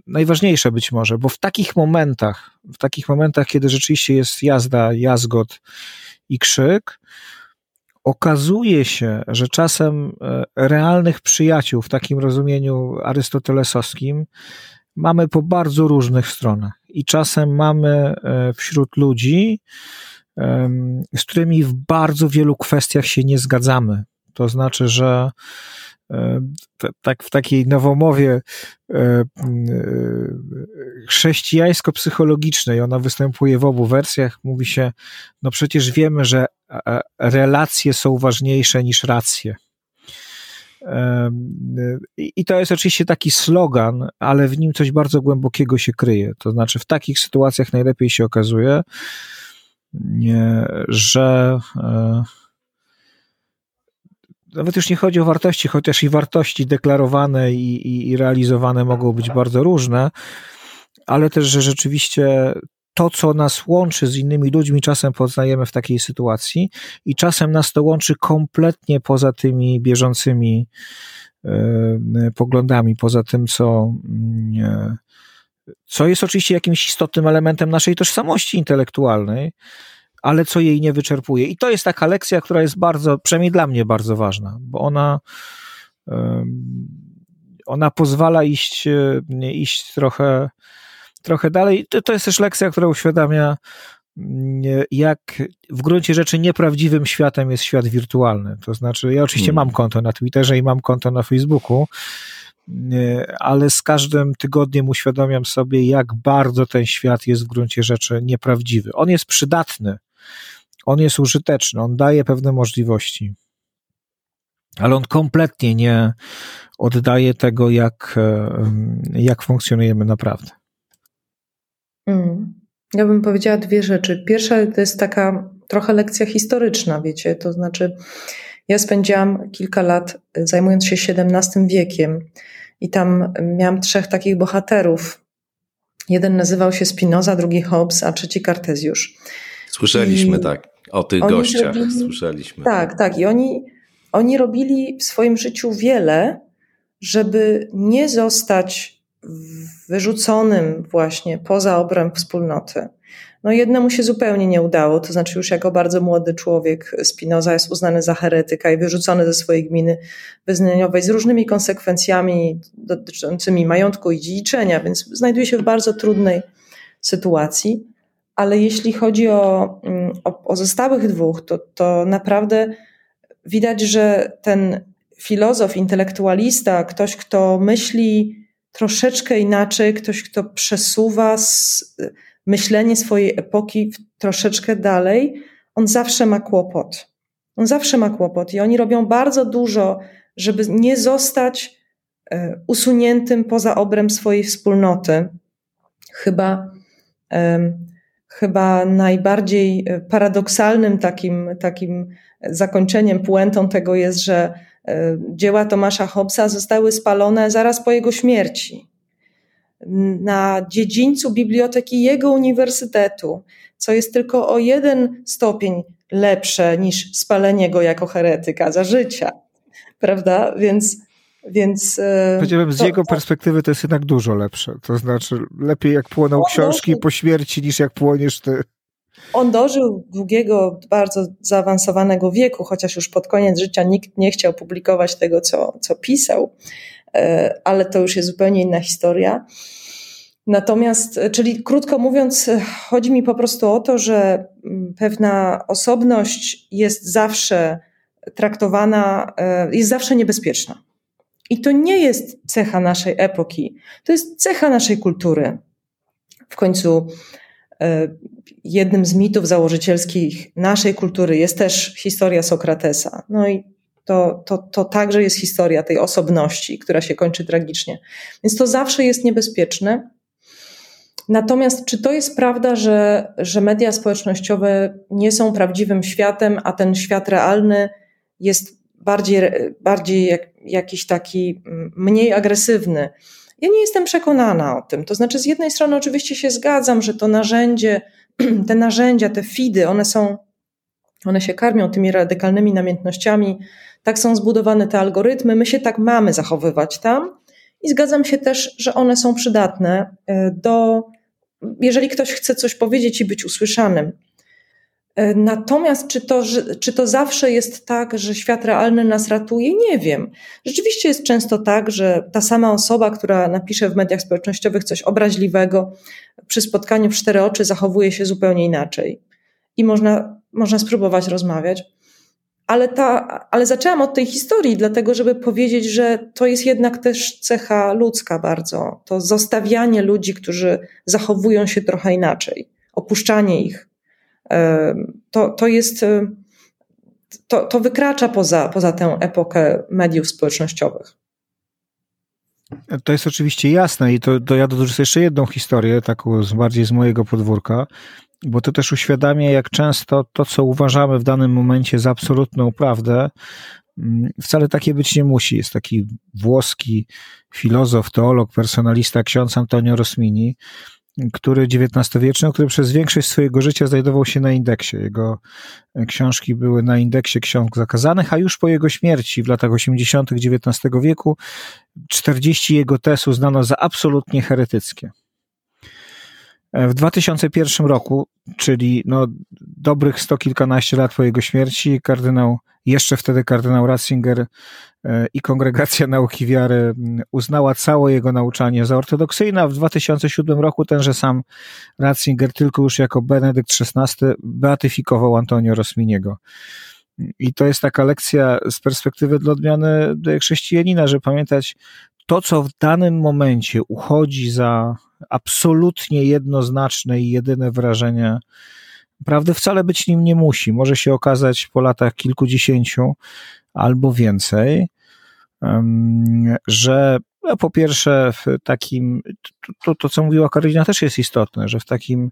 najważniejsze być może, bo w takich momentach, w takich momentach, kiedy rzeczywiście jest jazda, jazgot i krzyk, okazuje się, że czasem e, realnych przyjaciół w takim rozumieniu arystotelesowskim mamy po bardzo różnych stronach. I czasem mamy e, wśród ludzi, z którymi w bardzo wielu kwestiach się nie zgadzamy. To znaczy, że e, tak w takiej nowomowie chrześcijańsko-psychologicznej, ona występuje w obu wersjach, mówi się, no przecież wiemy, że relacje są ważniejsze niż racje. I to jest oczywiście taki slogan, ale w nim coś bardzo głębokiego się kryje. To znaczy, w takich sytuacjach najlepiej się okazuje, że e, nawet już nie chodzi o wartości, chociaż i wartości deklarowane i, i, i realizowane mogą być bardzo różne, ale też, że rzeczywiście to, co nas łączy z innymi ludźmi, czasem poznajemy w takiej sytuacji i czasem nas to łączy kompletnie poza tymi bieżącymi e, poglądami, poza tym, co, mm, co jest oczywiście jakimś istotnym elementem naszej tożsamości intelektualnej, ale co jej nie wyczerpuje. I to jest taka lekcja, która jest bardzo, przynajmniej dla mnie bardzo ważna, bo ona, ona pozwala iść, e, iść trochę trochę dalej. To, to jest też lekcja, która uświadamia, mm, jak w gruncie rzeczy nieprawdziwym światem jest świat wirtualny. To znaczy, ja oczywiście hmm. mam konto na Twitterze i mam konto na Facebooku, ale z każdym tygodniem uświadamiam sobie, jak bardzo ten świat jest w gruncie rzeczy nieprawdziwy. On jest przydatny, on jest użyteczny, on daje pewne możliwości, ale on kompletnie nie oddaje tego, jak, jak funkcjonujemy naprawdę. Mm. Ja bym powiedziała dwie rzeczy. Pierwsza to jest taka trochę lekcja historyczna, wiecie, to znaczy ja spędziłam kilka lat y, zajmując się XVII wiekiem i tam miałam trzech takich bohaterów. Jeden nazywał się Spinoza, drugi Hobbes, a trzeci Kartezjusz. Słyszeliśmy I tak o tych gościach. Robili, Słyszeliśmy. Tak, tak. I oni, oni robili w swoim życiu wiele, żeby nie zostać wyrzuconym właśnie poza obręb wspólnoty. No jednemu się zupełnie nie udało, to znaczy już jako bardzo młody człowiek Spinoza jest uznany za heretyka i wyrzucony ze swojej gminy wyznaniowej z różnymi konsekwencjami dotyczącymi majątku i dziedziczenia, więc znajduje się w bardzo trudnej sytuacji. Ale jeśli chodzi o, mm, o pozostałych dwóch, to, to naprawdę widać, że ten filozof, intelektualista, ktoś, kto myśli troszeczkę inaczej, ktoś, kto przesuwa myślenie swojej epoki troszeczkę dalej, on zawsze ma kłopot. On zawsze ma kłopot i oni robią bardzo dużo, żeby nie zostać e, usuniętym poza obręb swojej wspólnoty. Chyba, chyba najbardziej e, paradoksalnym takim, takim zakończeniem, puentą tego jest, że E, dzieła Tomasza Hobbesa zostały spalone zaraz po jego śmierci. Na dziedzińcu biblioteki jego uniwersytetu, co jest tylko o jeden stopień lepsze niż spalenie go jako heretyka za życia. Prawda? Więc. Więc, e, Powiedziałbym, z to, jego perspektywy to jest jednak dużo lepsze. To znaczy, lepiej jak płoną książki po śmierci, niż jak płoniesz ty. On dożył długiego, bardzo zaawansowanego wieku, chociaż już pod koniec życia nikt nie chciał publikować tego, co, co pisał, e, ale to już jest zupełnie inna historia. Natomiast, czyli krótko mówiąc, chodzi mi po prostu o to, że mm, pewna osobność jest zawsze traktowana, e, jest zawsze niebezpieczna. I to nie jest cecha naszej epoki, to jest cecha naszej kultury. W końcu E, jednym z mitów założycielskich naszej kultury jest też historia Sokratesa. No i to, to, to także jest historia tej osobności, która się kończy tragicznie. Więc to zawsze jest niebezpieczne. Natomiast czy to jest prawda, że, że media społecznościowe nie są prawdziwym światem, a ten świat realny jest bardziej, bardziej jak, jakiś taki mm, mniej agresywny? Ja nie jestem przekonana o tym. To znaczy, z jednej strony oczywiście się zgadzam, że to narzędzie, te narzędzia, te feedy, one są One się karmią tymi radykalnymi namiętnościami, tak są zbudowane te algorytmy, my się tak mamy zachowywać tam. I zgadzam się też, że one są przydatne e, do, jeżeli ktoś chce coś powiedzieć i być usłyszanym. E, natomiast czy to, czy to zawsze jest tak, że świat realny nas ratuje? Nie wiem. Rzeczywiście jest często tak, że ta sama osoba, która napisze w mediach społecznościowych coś obraźliwego, przy spotkaniu w cztery oczy zachowuje się zupełnie inaczej. I można, można spróbować rozmawiać. Ale, ta, ale zaczęłam od tej historii, dlatego żeby powiedzieć, że to jest jednak też cecha ludzka bardzo. To zostawianie ludzi, którzy zachowują się trochę inaczej, opuszczanie ich to, to jest, to, to wykracza poza, poza tę epokę mediów społecznościowych. To jest oczywiście jasne i to, to ja dorzucę jeszcze jedną historię, taką z, bardziej z mojego podwórka, bo to też uświadamia, jak często to, co uważamy w danym momencie za absolutną prawdę, mm, wcale takie być nie musi. Jest taki włoski filozof, teolog, personalista, ksiądz Antonio Rosmini, który XIX-wieczny, który przez większość swojego życia znajdował się na indeksie. Jego książki były na indeksie ksiąg zakazanych, a już po jego śmierci w latach 80. XIX wieku 40 jego tez uznano za absolutnie heretyckie. W 2001 roku, czyli no dobrych sto kilkanaście lat po jego śmierci, kardynał, jeszcze wtedy kardynał Ratzinger e, i Kongregacja Nauki Wiary uznała całe jego nauczanie za ortodoksyjne, a w 2007 roku tenże sam Ratzinger, tylko już jako Benedykt XVI, beatyfikował Antonio Rosminiego. I to jest taka lekcja z perspektywy dla odmiany chrześcijanina, że pamiętać to, co w danym momencie uchodzi za absolutnie jednoznaczne i jedyne wrażenie, prawdy wcale być nim nie musi. Może się okazać po latach kilkudziesięciu albo więcej, że no, po pierwsze w takim, to, to co mówiła Karolina też jest istotne, że w takim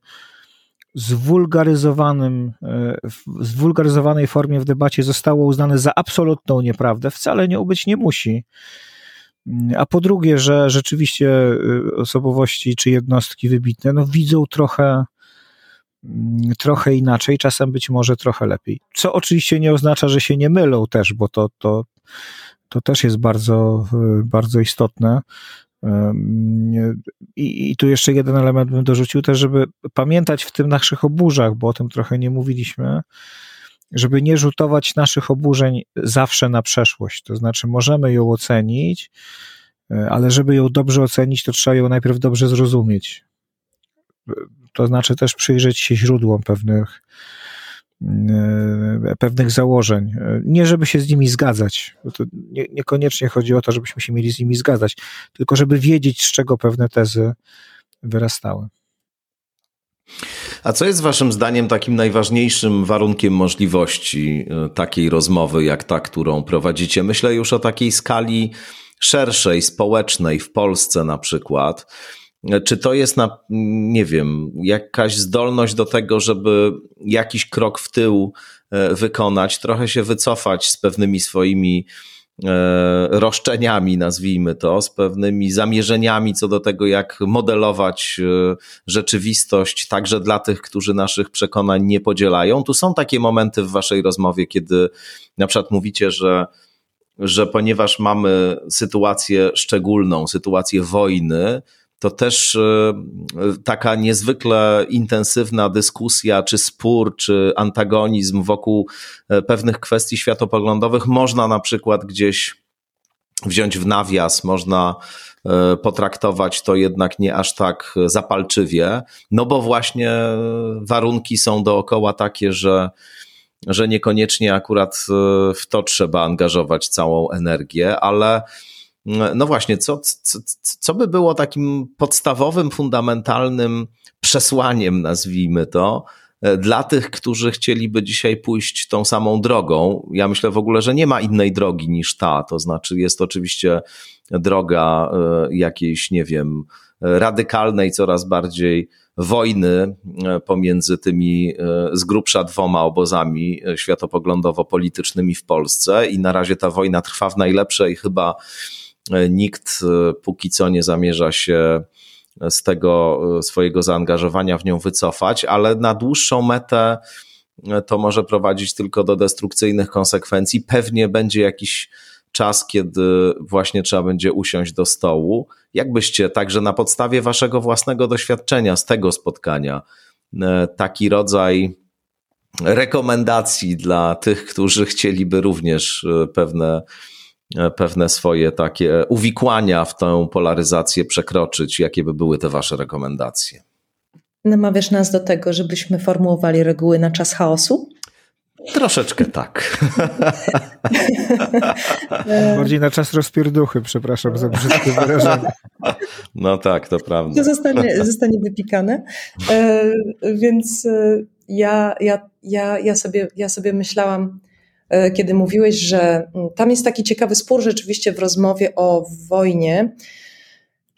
zwulgaryzowanym, e, w zwulgaryzowanej formie w debacie zostało uznane za absolutną nieprawdę, wcale nie być nie musi. A po drugie, że rzeczywiście y, osobowości czy jednostki wybitne no, widzą trochę, mm, trochę inaczej, czasem być może trochę lepiej. Co oczywiście nie oznacza, że się nie mylą też, bo to, to, to też jest bardzo, y, bardzo istotne. I, I tu jeszcze jeden element bym dorzucił też, żeby pamiętać w tym naszych oburzach, bo o tym trochę nie mówiliśmy, żeby nie rzutować naszych oburzeń zawsze na przeszłość. To znaczy, możemy ją ocenić, e, ale żeby ją dobrze ocenić, to trzeba ją najpierw dobrze zrozumieć. To znaczy też przyjrzeć się źródłom pewnych, e, pewnych założeń. Nie, żeby się z nimi zgadzać. To nie, niekoniecznie chodzi o to, żebyśmy się mieli z nimi zgadzać, tylko żeby wiedzieć, z czego pewne tezy wyrastały. A co jest Waszym zdaniem takim najważniejszym warunkiem możliwości e, takiej rozmowy, jak ta, którą prowadzicie? Myślę już o takiej skali szerszej, społecznej, w Polsce na przykład. E, czy to jest, na, nie wiem, jakaś zdolność do tego, żeby jakiś krok w tył e, wykonać, trochę się wycofać z pewnymi swoimi roszczeniami, nazwijmy to, z pewnymi zamierzeniami co do tego, jak modelować e, rzeczywistość, także dla tych, którzy naszych przekonań nie podzielają. Tu są takie momenty w Waszej rozmowie, kiedy na przykład mówicie, że że ponieważ mamy sytuację szczególną, sytuację wojny, to też e, taka niezwykle intensywna dyskusja, czy spór, czy antagonizm wokół e, pewnych kwestii światopoglądowych. Można na przykład gdzieś wziąć w nawias, można e, potraktować to jednak nie aż tak zapalczywie, no bo właśnie warunki są dookoła takie, że że niekoniecznie akurat w to trzeba angażować całą energię, ale no właśnie, co, co, co by było takim podstawowym, fundamentalnym przesłaniem, nazwijmy to, e, dla tych, którzy chcieliby dzisiaj pójść tą samą drogą. Ja myślę w ogóle, że nie ma innej drogi niż ta. To znaczy, jest oczywiście droga e, jakiejś, nie wiem, radykalnej, coraz bardziej wojny e, pomiędzy tymi z grubsza dwoma obozami światopoglądowo-politycznymi w Polsce i na razie ta wojna trwa w najlepszej chyba nikt e, póki co nie zamierza się z tego e, swojego zaangażowania w nią wycofać, ale na dłuższą metę to może prowadzić tylko do destrukcyjnych konsekwencji. Pewnie będzie jakiś czas, kiedy właśnie trzeba będzie usiąść do stołu. Jakbyście także na podstawie waszego własnego doświadczenia z tego spotkania e, taki rodzaj rekomendacji dla tych, którzy chcieliby również e, pewne, e, pewne swoje takie uwikłania w tę polaryzację przekroczyć, jakie by były te wasze rekomendacje? Namawiasz nas do tego, żebyśmy formułowali reguły na czas chaosu? Troszeczkę tak. Bardziej na czas rozpierduchy, przepraszam za brzydkie wyrażenie. No tak, to prawda. To zostanie, zostanie wypikane. E, więc e, ja, ja, ja, ja, sobie, ja sobie myślałam, e, kiedy mówiłeś, że tam jest taki ciekawy spór rzeczywiście w rozmowie o wojnie,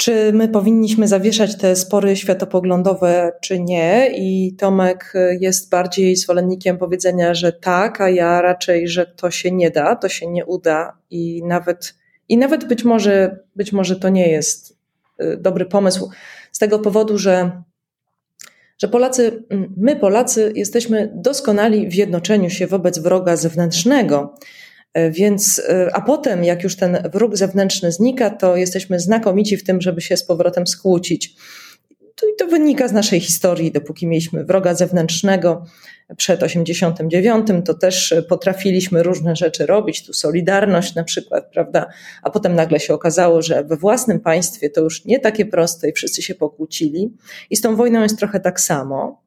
czy my powinniśmy zawieszać te spory światopoglądowe, czy nie. I Tomek jest bardziej zwolennikiem powiedzenia, że tak, a ja raczej, że to się nie da, to się nie uda i nawet, i nawet być może, być może to nie jest y, dobry pomysł z tego powodu, że że Polacy, my Polacy jesteśmy doskonali w jednoczeniu się wobec wroga zewnętrznego. E, więc, e, a potem, jak już ten wróg zewnętrzny znika, to jesteśmy znakomici w tym, żeby się z powrotem skłócić. I to wynika z naszej historii. Dopóki mieliśmy wroga zewnętrznego przed 89, to też potrafiliśmy różne rzeczy robić, tu Solidarność na przykład, prawda? A potem nagle się okazało, że we własnym państwie to już nie takie proste i wszyscy się pokłócili. I z tą wojną jest trochę tak samo.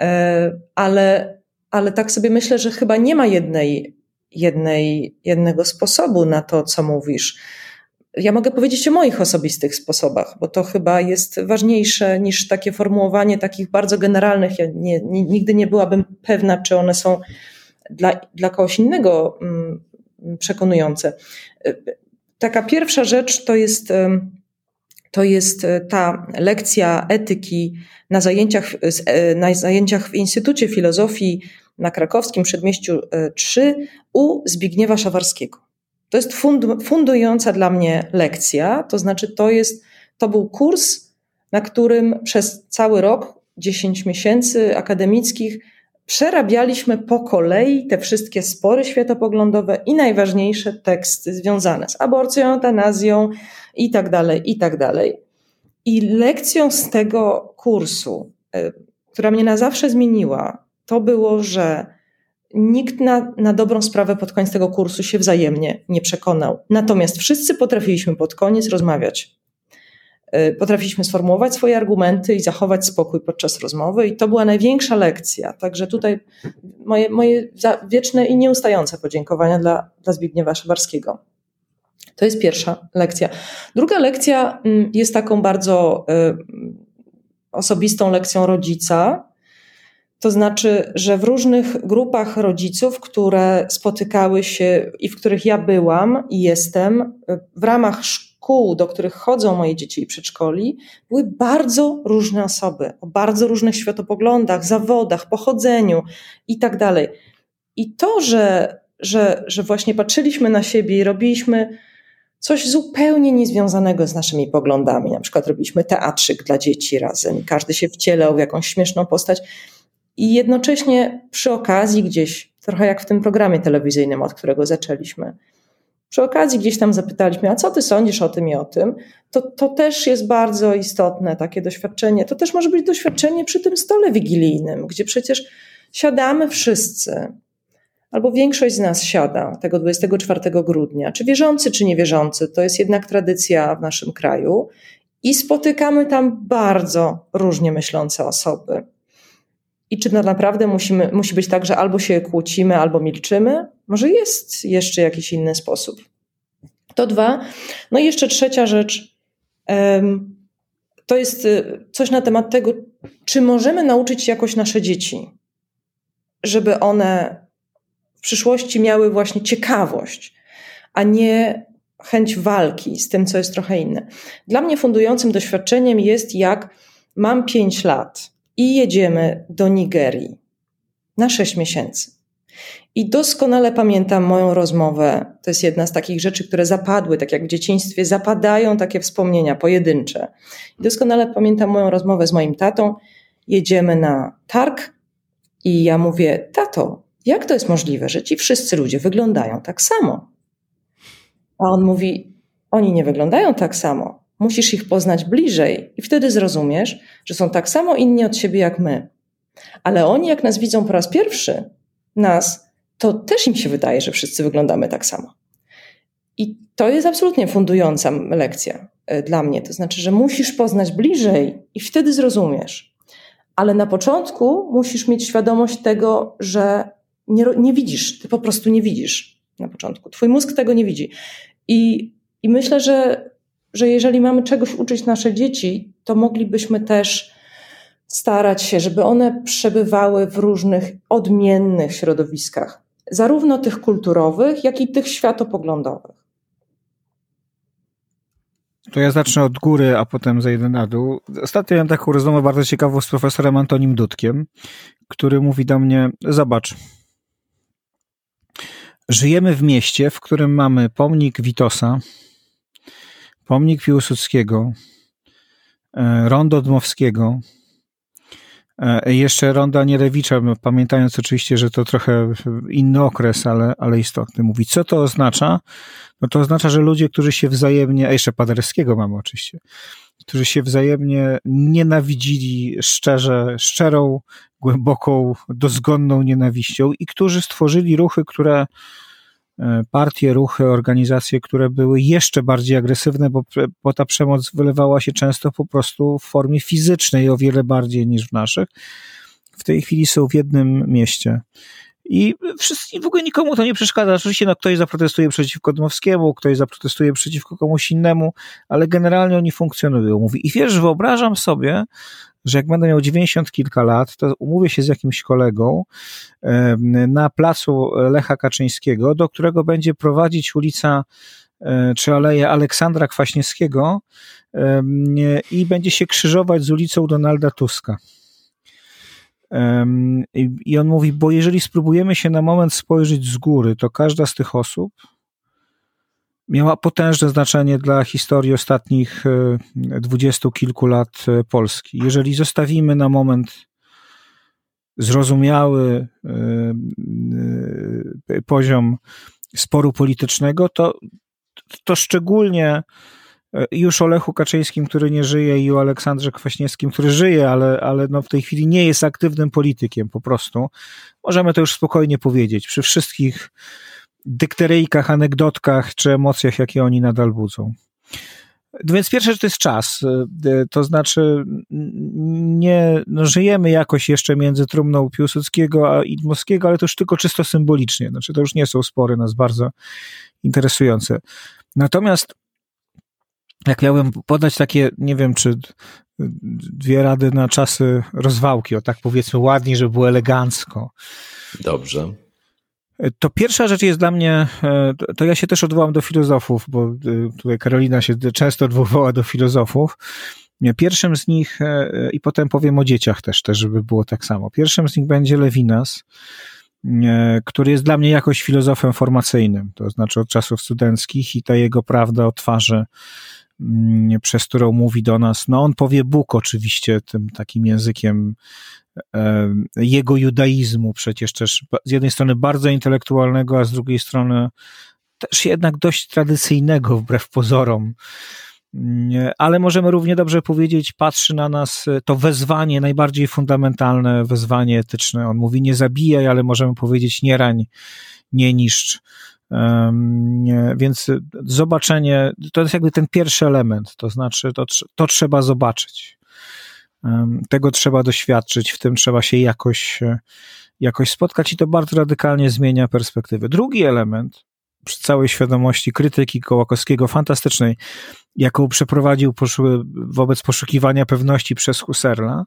E, ale, ale tak sobie myślę, że chyba nie ma jednej jednej, jednego sposobu na to, co mówisz. Ja mogę powiedzieć o moich osobistych sposobach, bo to chyba jest ważniejsze niż takie formułowanie takich bardzo generalnych. Ja nie, nigdy nie byłabym pewna, czy one są dla, dla kogoś innego mm, przekonujące. Taka pierwsza rzecz to jest, to jest ta lekcja etyki na zajęciach, na zajęciach w Instytucie Filozofii na krakowskim przedmieściu 3 e, u Zbigniewa Szawarskiego. To jest fundująca dla mnie lekcja, to znaczy to jest, to był kurs, na którym przez cały rok, 10 miesięcy akademickich, przerabialiśmy po kolei te wszystkie spory światopoglądowe i najważniejsze teksty związane z aborcją, eutanazją i tak dalej, i tak dalej. I lekcją z tego kursu, e, która mnie na zawsze zmieniła, to było, że nikt na, na dobrą sprawę pod koniec tego kursu się wzajemnie nie przekonał. Natomiast wszyscy potrafiliśmy pod koniec rozmawiać. Y, potrafiliśmy sformułować swoje argumenty i zachować spokój podczas rozmowy, i to była największa lekcja. Także tutaj moje, moje wieczne i nieustające podziękowania dla, dla Zbigniewa Szybarskiego. To jest pierwsza lekcja. Druga lekcja mm, jest taką bardzo y, osobistą lekcją rodzica, to znaczy, że w różnych grupach rodziców, które spotykały się i w których ja byłam i jestem, w ramach szkół, do których chodzą moje dzieci i przedszkoli, były bardzo różne osoby o bardzo różnych światopoglądach, zawodach, pochodzeniu i tak dalej. I to, że, że, że właśnie patrzyliśmy na siebie i robiliśmy coś zupełnie niezwiązanego z naszymi poglądami. Na przykład robiliśmy teatrzyk dla dzieci razem, każdy się wcielał w jakąś śmieszną postać i jednocześnie przy okazji gdzieś, trochę jak w tym programie telewizyjnym, od którego zaczęliśmy, przy okazji gdzieś tam zapytaliśmy, a co ty sądzisz o tym i o tym, to, to też jest bardzo istotne takie doświadczenie. To też może być doświadczenie przy tym stole wigilijnym, gdzie przecież siadamy wszyscy, albo większość z nas siada tego 24 grudnia, czy wierzący, czy niewierzący, to jest jednak tradycja w naszym kraju, i spotykamy tam bardzo różnie myślące osoby. I czy to naprawdę musimy, musi być tak, że albo się kłócimy, albo milczymy? Może jest jeszcze jakiś inny sposób. To dwa. No i jeszcze trzecia rzecz. To jest y, coś na temat tego, czy możemy nauczyć jakoś nasze dzieci, żeby one w przyszłości miały właśnie ciekawość, a nie chęć walki z tym, co jest trochę inne. Dla mnie fundującym doświadczeniem jest, jak mam pięć lat i jedziemy do Nigerii na 6 miesięcy. I doskonale pamiętam moją rozmowę. To jest jedna z takich rzeczy, które zapadły, tak jak w dzieciństwie zapadają takie wspomnienia pojedyncze. I doskonale pamiętam moją rozmowę z moim tatą. Jedziemy na targ I ja mówię, tato, jak to jest możliwe, że ci wszyscy ludzie wyglądają tak samo? A on mówi, oni nie wyglądają tak samo. Musisz ich poznać bliżej i wtedy zrozumiesz, że są tak samo inni od siebie jak my. Ale oni, jak nas widzą po raz pierwszy, nas, to też im się wydaje, że wszyscy wyglądamy tak samo. I to jest absolutnie fundująca lekcja e, dla mnie. To znaczy, że musisz poznać bliżej i wtedy zrozumiesz. Ale na początku musisz mieć świadomość tego, że nie, nie widzisz, ty po prostu nie widzisz na początku. Twój mózg tego nie widzi. I, i myślę, że, że jeżeli mamy czegoś uczyć nasze dzieci, to moglibyśmy też starać się, żeby one przebywały w różnych odmiennych środowiskach, zarówno tych kulturowych, jak i tych światopoglądowych. To ja zacznę od góry, a potem zejdę na dół. Ostatnio miałem taką rozmowę bardzo ciekawą z profesorem Antonim Dudkiem, który mówi do mnie: Zobacz, żyjemy w mieście, w którym mamy pomnik Witosa, pomnik Piłsudskiego, e, rondo Dmowskiego, E, jeszcze Ronda Nierewicza, pamiętając oczywiście, że to trochę inny okres, ale, ale istotny, mówi, co to oznacza? No to oznacza, że ludzie, którzy się wzajemnie, a jeszcze Paderewskiego mamy oczywiście, którzy się wzajemnie nienawidzili szczerze, szczerą, głęboką, dozgonną nienawiścią i którzy stworzyli ruchy, które partie, ruchy, organizacje, które były jeszcze bardziej agresywne, bo, bo ta przemoc wylewała się często po prostu w formie fizycznej, o wiele bardziej niż w naszych. W tej chwili są w jednym mieście. I wszyscy, w ogóle nikomu to nie przeszkadza. Oczywiście no, ktoś zaprotestuje przeciwko Dmowskiemu, ktoś zaprotestuje przeciwko komuś innemu, ale generalnie oni funkcjonują. Mówi, i wiesz, wyobrażam sobie, że jak będę miał 90 kilka lat, to umówię się z jakimś kolegą na placu Lecha Kaczyńskiego, do którego będzie prowadzić ulica e, czy aleja Aleksandra Kwaśniewskiego i będzie się krzyżować z ulicą Donalda Tuska. I on mówi, bo jeżeli spróbujemy się na moment spojrzeć z góry, to każda z tych osób miała potężne znaczenie dla historii ostatnich e, dwudziestu kilku lat e, Polski. Jeżeli zostawimy na moment zrozumiały e, poziom sporu politycznego, to, to szczególnie już o Lechu Kaczyńskim, który nie żyje, i o Aleksandrze Kwaśniewskim, który żyje, ale, ale no w tej chwili nie jest aktywnym politykiem po prostu. Możemy to już spokojnie powiedzieć. Przy wszystkich dykteryjkach, anegdotkach czy emocjach, jakie oni nadal budzą. No więc pierwsze, że to jest czas, y, to znaczy nie, no żyjemy jakoś jeszcze między trumną Piłsudskiego a Idmowskiego, ale to już tylko czysto symbolicznie, znaczy to już nie są spory nas bardzo interesujące. Natomiast jak miałbym podać takie, nie wiem, czy dwie rady na czasy rozwałki, o tak powiedzmy ładnie, żeby było elegancko. Dobrze. To pierwsza rzecz jest dla mnie, e, to ja się też odwołam do filozofów, bo e, tutaj Karolina się często odwołała do filozofów. Pierwszym z nich, e, i potem powiem o dzieciach też, też, żeby było tak samo. Pierwszym z nich będzie Lewinas, który jest dla mnie jakoś filozofem formacyjnym, to znaczy od czasów studenckich i ta jego prawda o twarzy, przez którą mówi do nas, no on powie Bóg oczywiście tym takim językiem E, jego judaizmu, przecież też z jednej strony bardzo intelektualnego, a z drugiej strony też jednak dość tradycyjnego wbrew pozorom. Mm, ale możemy równie dobrze powiedzieć, patrzy na nas to wezwanie, najbardziej fundamentalne wezwanie etyczne. On mówi nie zabijaj, ale możemy powiedzieć nie rań, nie niszcz. Więc zobaczenie, to jest jakby ten pierwszy element, to znaczy to, to trzeba zobaczyć. Tego trzeba doświadczyć, w tym trzeba się jakoś, e, jakoś spotkać i to bardzo radykalnie zmienia perspektywę. Drugi element, przy całej świadomości krytyki Kołakowskiego, fantastycznej, jaką przeprowadził wobec poszukiwania pewności przez Husserla,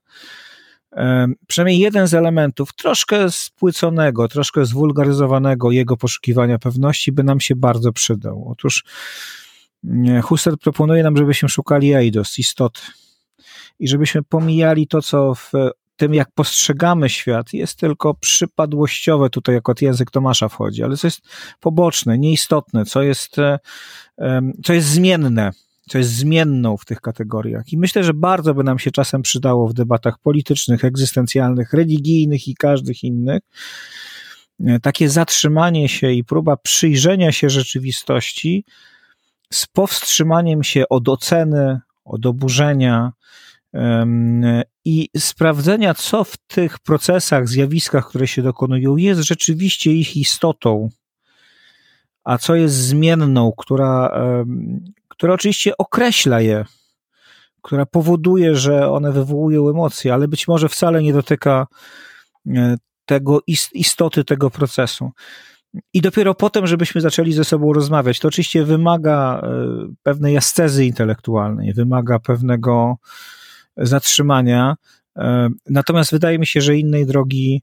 przynajmniej jeden z elementów troszkę spłyconego, troszkę zwulgaryzowanego jego poszukiwania pewności by nam się bardzo przydał. Otóż Husserl proponuje nam, żebyśmy szukali eidos, istoty i żebyśmy pomijali to, co w tym, jak postrzegamy świat, jest tylko przypadłościowe, tutaj jako język Tomasza wchodzi, ale co jest poboczne, nieistotne, co jest, co jest zmienne. Co jest zmienną w tych kategoriach. I myślę, że bardzo by nam się czasem przydało w debatach politycznych, egzystencjalnych, religijnych i każdych innych, e, takie zatrzymanie się i próba przyjrzenia się rzeczywistości z powstrzymaniem się od oceny, od oburzenia i sprawdzenia, co w tych procesach, zjawiskach, które się dokonują, jest rzeczywiście ich istotą, a co jest zmienną, która, która oczywiście określa je, która powoduje, że one wywołują emocje, ale być może wcale nie dotyka e, tego istoty tego procesu. I dopiero potem, żebyśmy zaczęli ze sobą rozmawiać. To oczywiście wymaga e, pewnej ascezy intelektualnej, wymaga pewnego zatrzymania. E, natomiast wydaje mi się, że innej drogi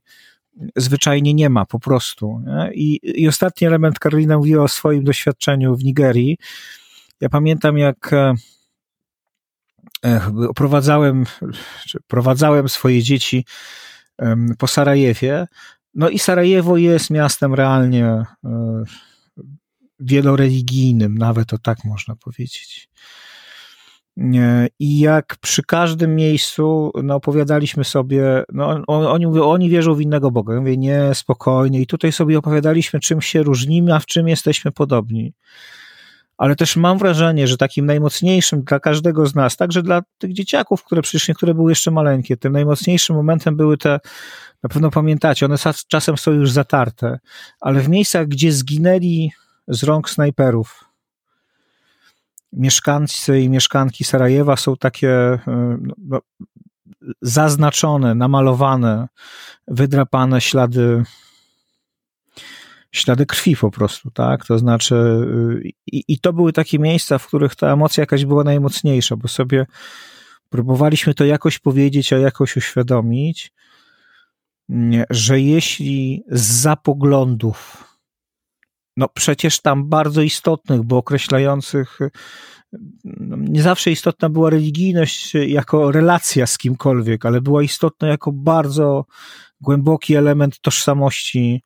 zwyczajnie nie ma po prostu. I, I ostatni element, Karolina mówiła o swoim doświadczeniu w Nigerii. Ja pamiętam, jak e, oprowadzałem, czy prowadzałem swoje dzieci po Sarajewie. No i Sarajewo jest miastem realnie e, wieloreligijnym, nawet to tak można powiedzieć. I jak przy każdym miejscu no, opowiadaliśmy sobie, no, oni mówią, oni wierzą w innego Boga. Ja mówię, nie, spokojnie. I tutaj sobie opowiadaliśmy, czym się różnimy, a w czym jesteśmy podobni. Ale też mam wrażenie, że takim najmocniejszym dla każdego z nas, także dla tych dzieciaków, które przecież niektóre były jeszcze maleńkie, tym najmocniejszym momentem były te, na pewno pamiętacie, one czasem są już zatarte, ale w miejscach, gdzie zginęli z rąk snajperów, mieszkańcy i mieszkanki Sarajewa są takie e, no, no, zaznaczone, namalowane, wydrapane ślady ślady krwi po prostu, tak? To znaczy, y, i, i to były takie miejsca, w których ta emocja jakaś była najmocniejsza, bo sobie próbowaliśmy to jakoś powiedzieć, a jakoś uświadomić, że jeśli z poglądów no przecież tam bardzo istotnych, bo określających, no, nie zawsze istotna była religijność jako relacja z kimkolwiek, ale była istotna jako bardzo głęboki element tożsamości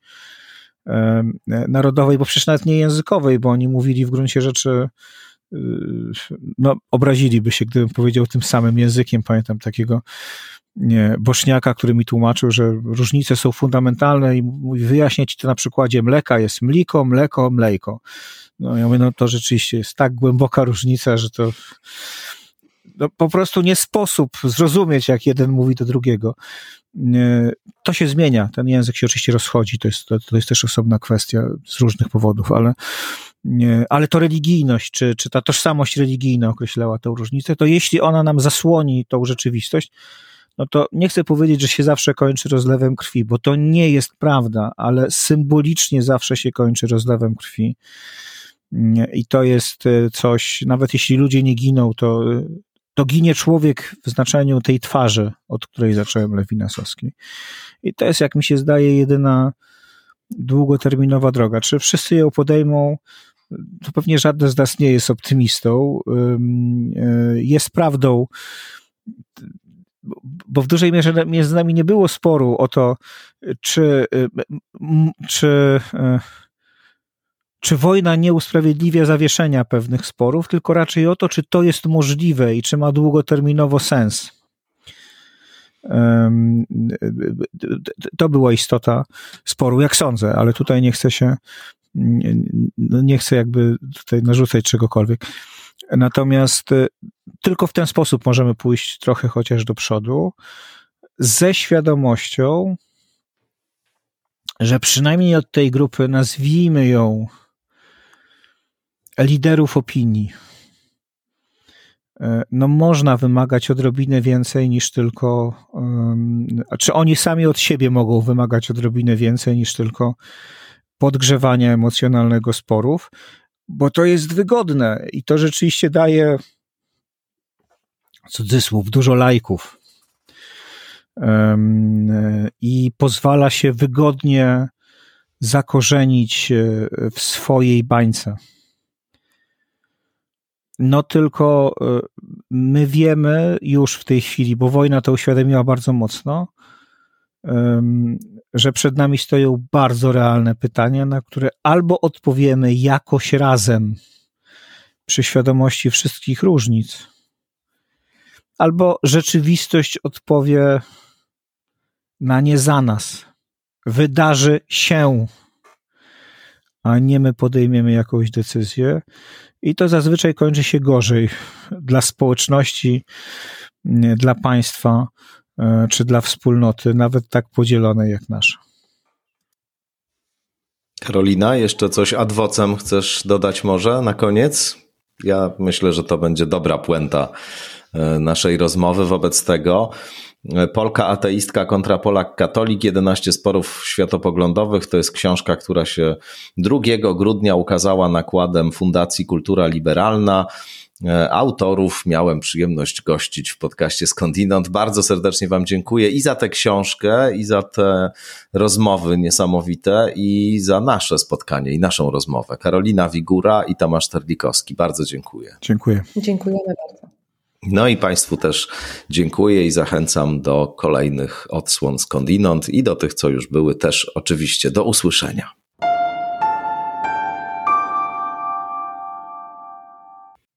narodowej, bo przecież nawet nie językowej, bo oni mówili w gruncie rzeczy y, no, obraziliby się, gdybym powiedział tym samym językiem. Pamiętam takiego nie, który mi tłumaczył, że różnice są fundamentalne i mówi, wyjaśniać to na przykładzie mleka jest mliko, mleko, mlejko. No ja mówię, no to rzeczywiście jest tak głęboka różnica, że to no, po prostu nie sposób zrozumieć, jak jeden mówi do drugiego. To się zmienia, ten język się oczywiście rozchodzi, to jest, to, to jest też osobna kwestia z różnych powodów, ale, ale to religijność, czy, czy ta tożsamość religijna określała tę różnicę, to jeśli ona nam zasłoni tą rzeczywistość, no to nie chcę powiedzieć, że się zawsze kończy rozlewem krwi, bo to nie jest prawda, ale symbolicznie zawsze się kończy rozlewem krwi. I to jest e, coś, nawet jeśli ludzie nie giną, to, to ginie człowiek w znaczeniu tej twarzy, od której zacząłem Lewi Nasowski. I to jest, jak mi się zdaje, jedyna długoterminowa droga. Czy wszyscy ją podejmą? To pewnie żaden z nas nie jest optymistą. E, jest prawdą, bo w dużej mierze między nami nie było sporu o to, czy, czy, e, czy wojna nie usprawiedliwia zawieszenia pewnych sporów, tylko raczej o to, czy to jest możliwe i czy ma długoterminowo sens. To była istota sporu, jak sądzę, ale tutaj nie chcę się, nie chcę jakby tutaj narzucać czegokolwiek. Natomiast y, tylko w ten sposób możemy pójść trochę chociaż do przodu, ze świadomością, że przynajmniej od tej grupy, nazwijmy ją liderów opinii, y, no można wymagać odrobinę więcej niż tylko, czy oni sami od siebie mogą wymagać odrobinę więcej niż tylko podgrzewania emocjonalnego sporów, bo to jest wygodne i to rzeczywiście daje cudzysłów, dużo lajków. I pozwala się wygodnie zakorzenić e, w swojej bańce. No tylko e, my wiemy już w tej chwili, bo wojna to uświadomiła bardzo mocno, że przed nami stoją bardzo realne pytania, na które albo odpowiemy jakoś razem przy świadomości wszystkich różnic. Albo rzeczywistość odpowie na nie za nas. Wydarzy się, a nie my podejmiemy jakąś decyzję. I to zazwyczaj kończy się gorzej dla społeczności, dla państwa e, czy dla wspólnoty, nawet tak podzielonej jak nasza. Karolina, jeszcze coś ad vocem chcesz dodać może na koniec? Ja myślę, że to będzie dobra puenta e, naszej rozmowy wobec tego. Polka ateistka kontra Polak katolik, 11 sporów światopoglądowych. To jest książka, która się 2 grudnia ukazała nakładem Fundacji Kultura Liberalna. E, autorów miałem przyjemność gościć w podcaście Skądinąd. Bardzo serdecznie Wam dziękuję i za tę książkę, i za te rozmowy niesamowite, i za nasze spotkanie, i naszą rozmowę. Karolina Wigura i Tomasz Terlikowski. Bardzo dziękuję. Dziękuję. Dziękujemy bardzo. No i Państwu też dziękuję i zachęcam do kolejnych odsłon skądinąd i do tych, co już były, też oczywiście do usłyszenia.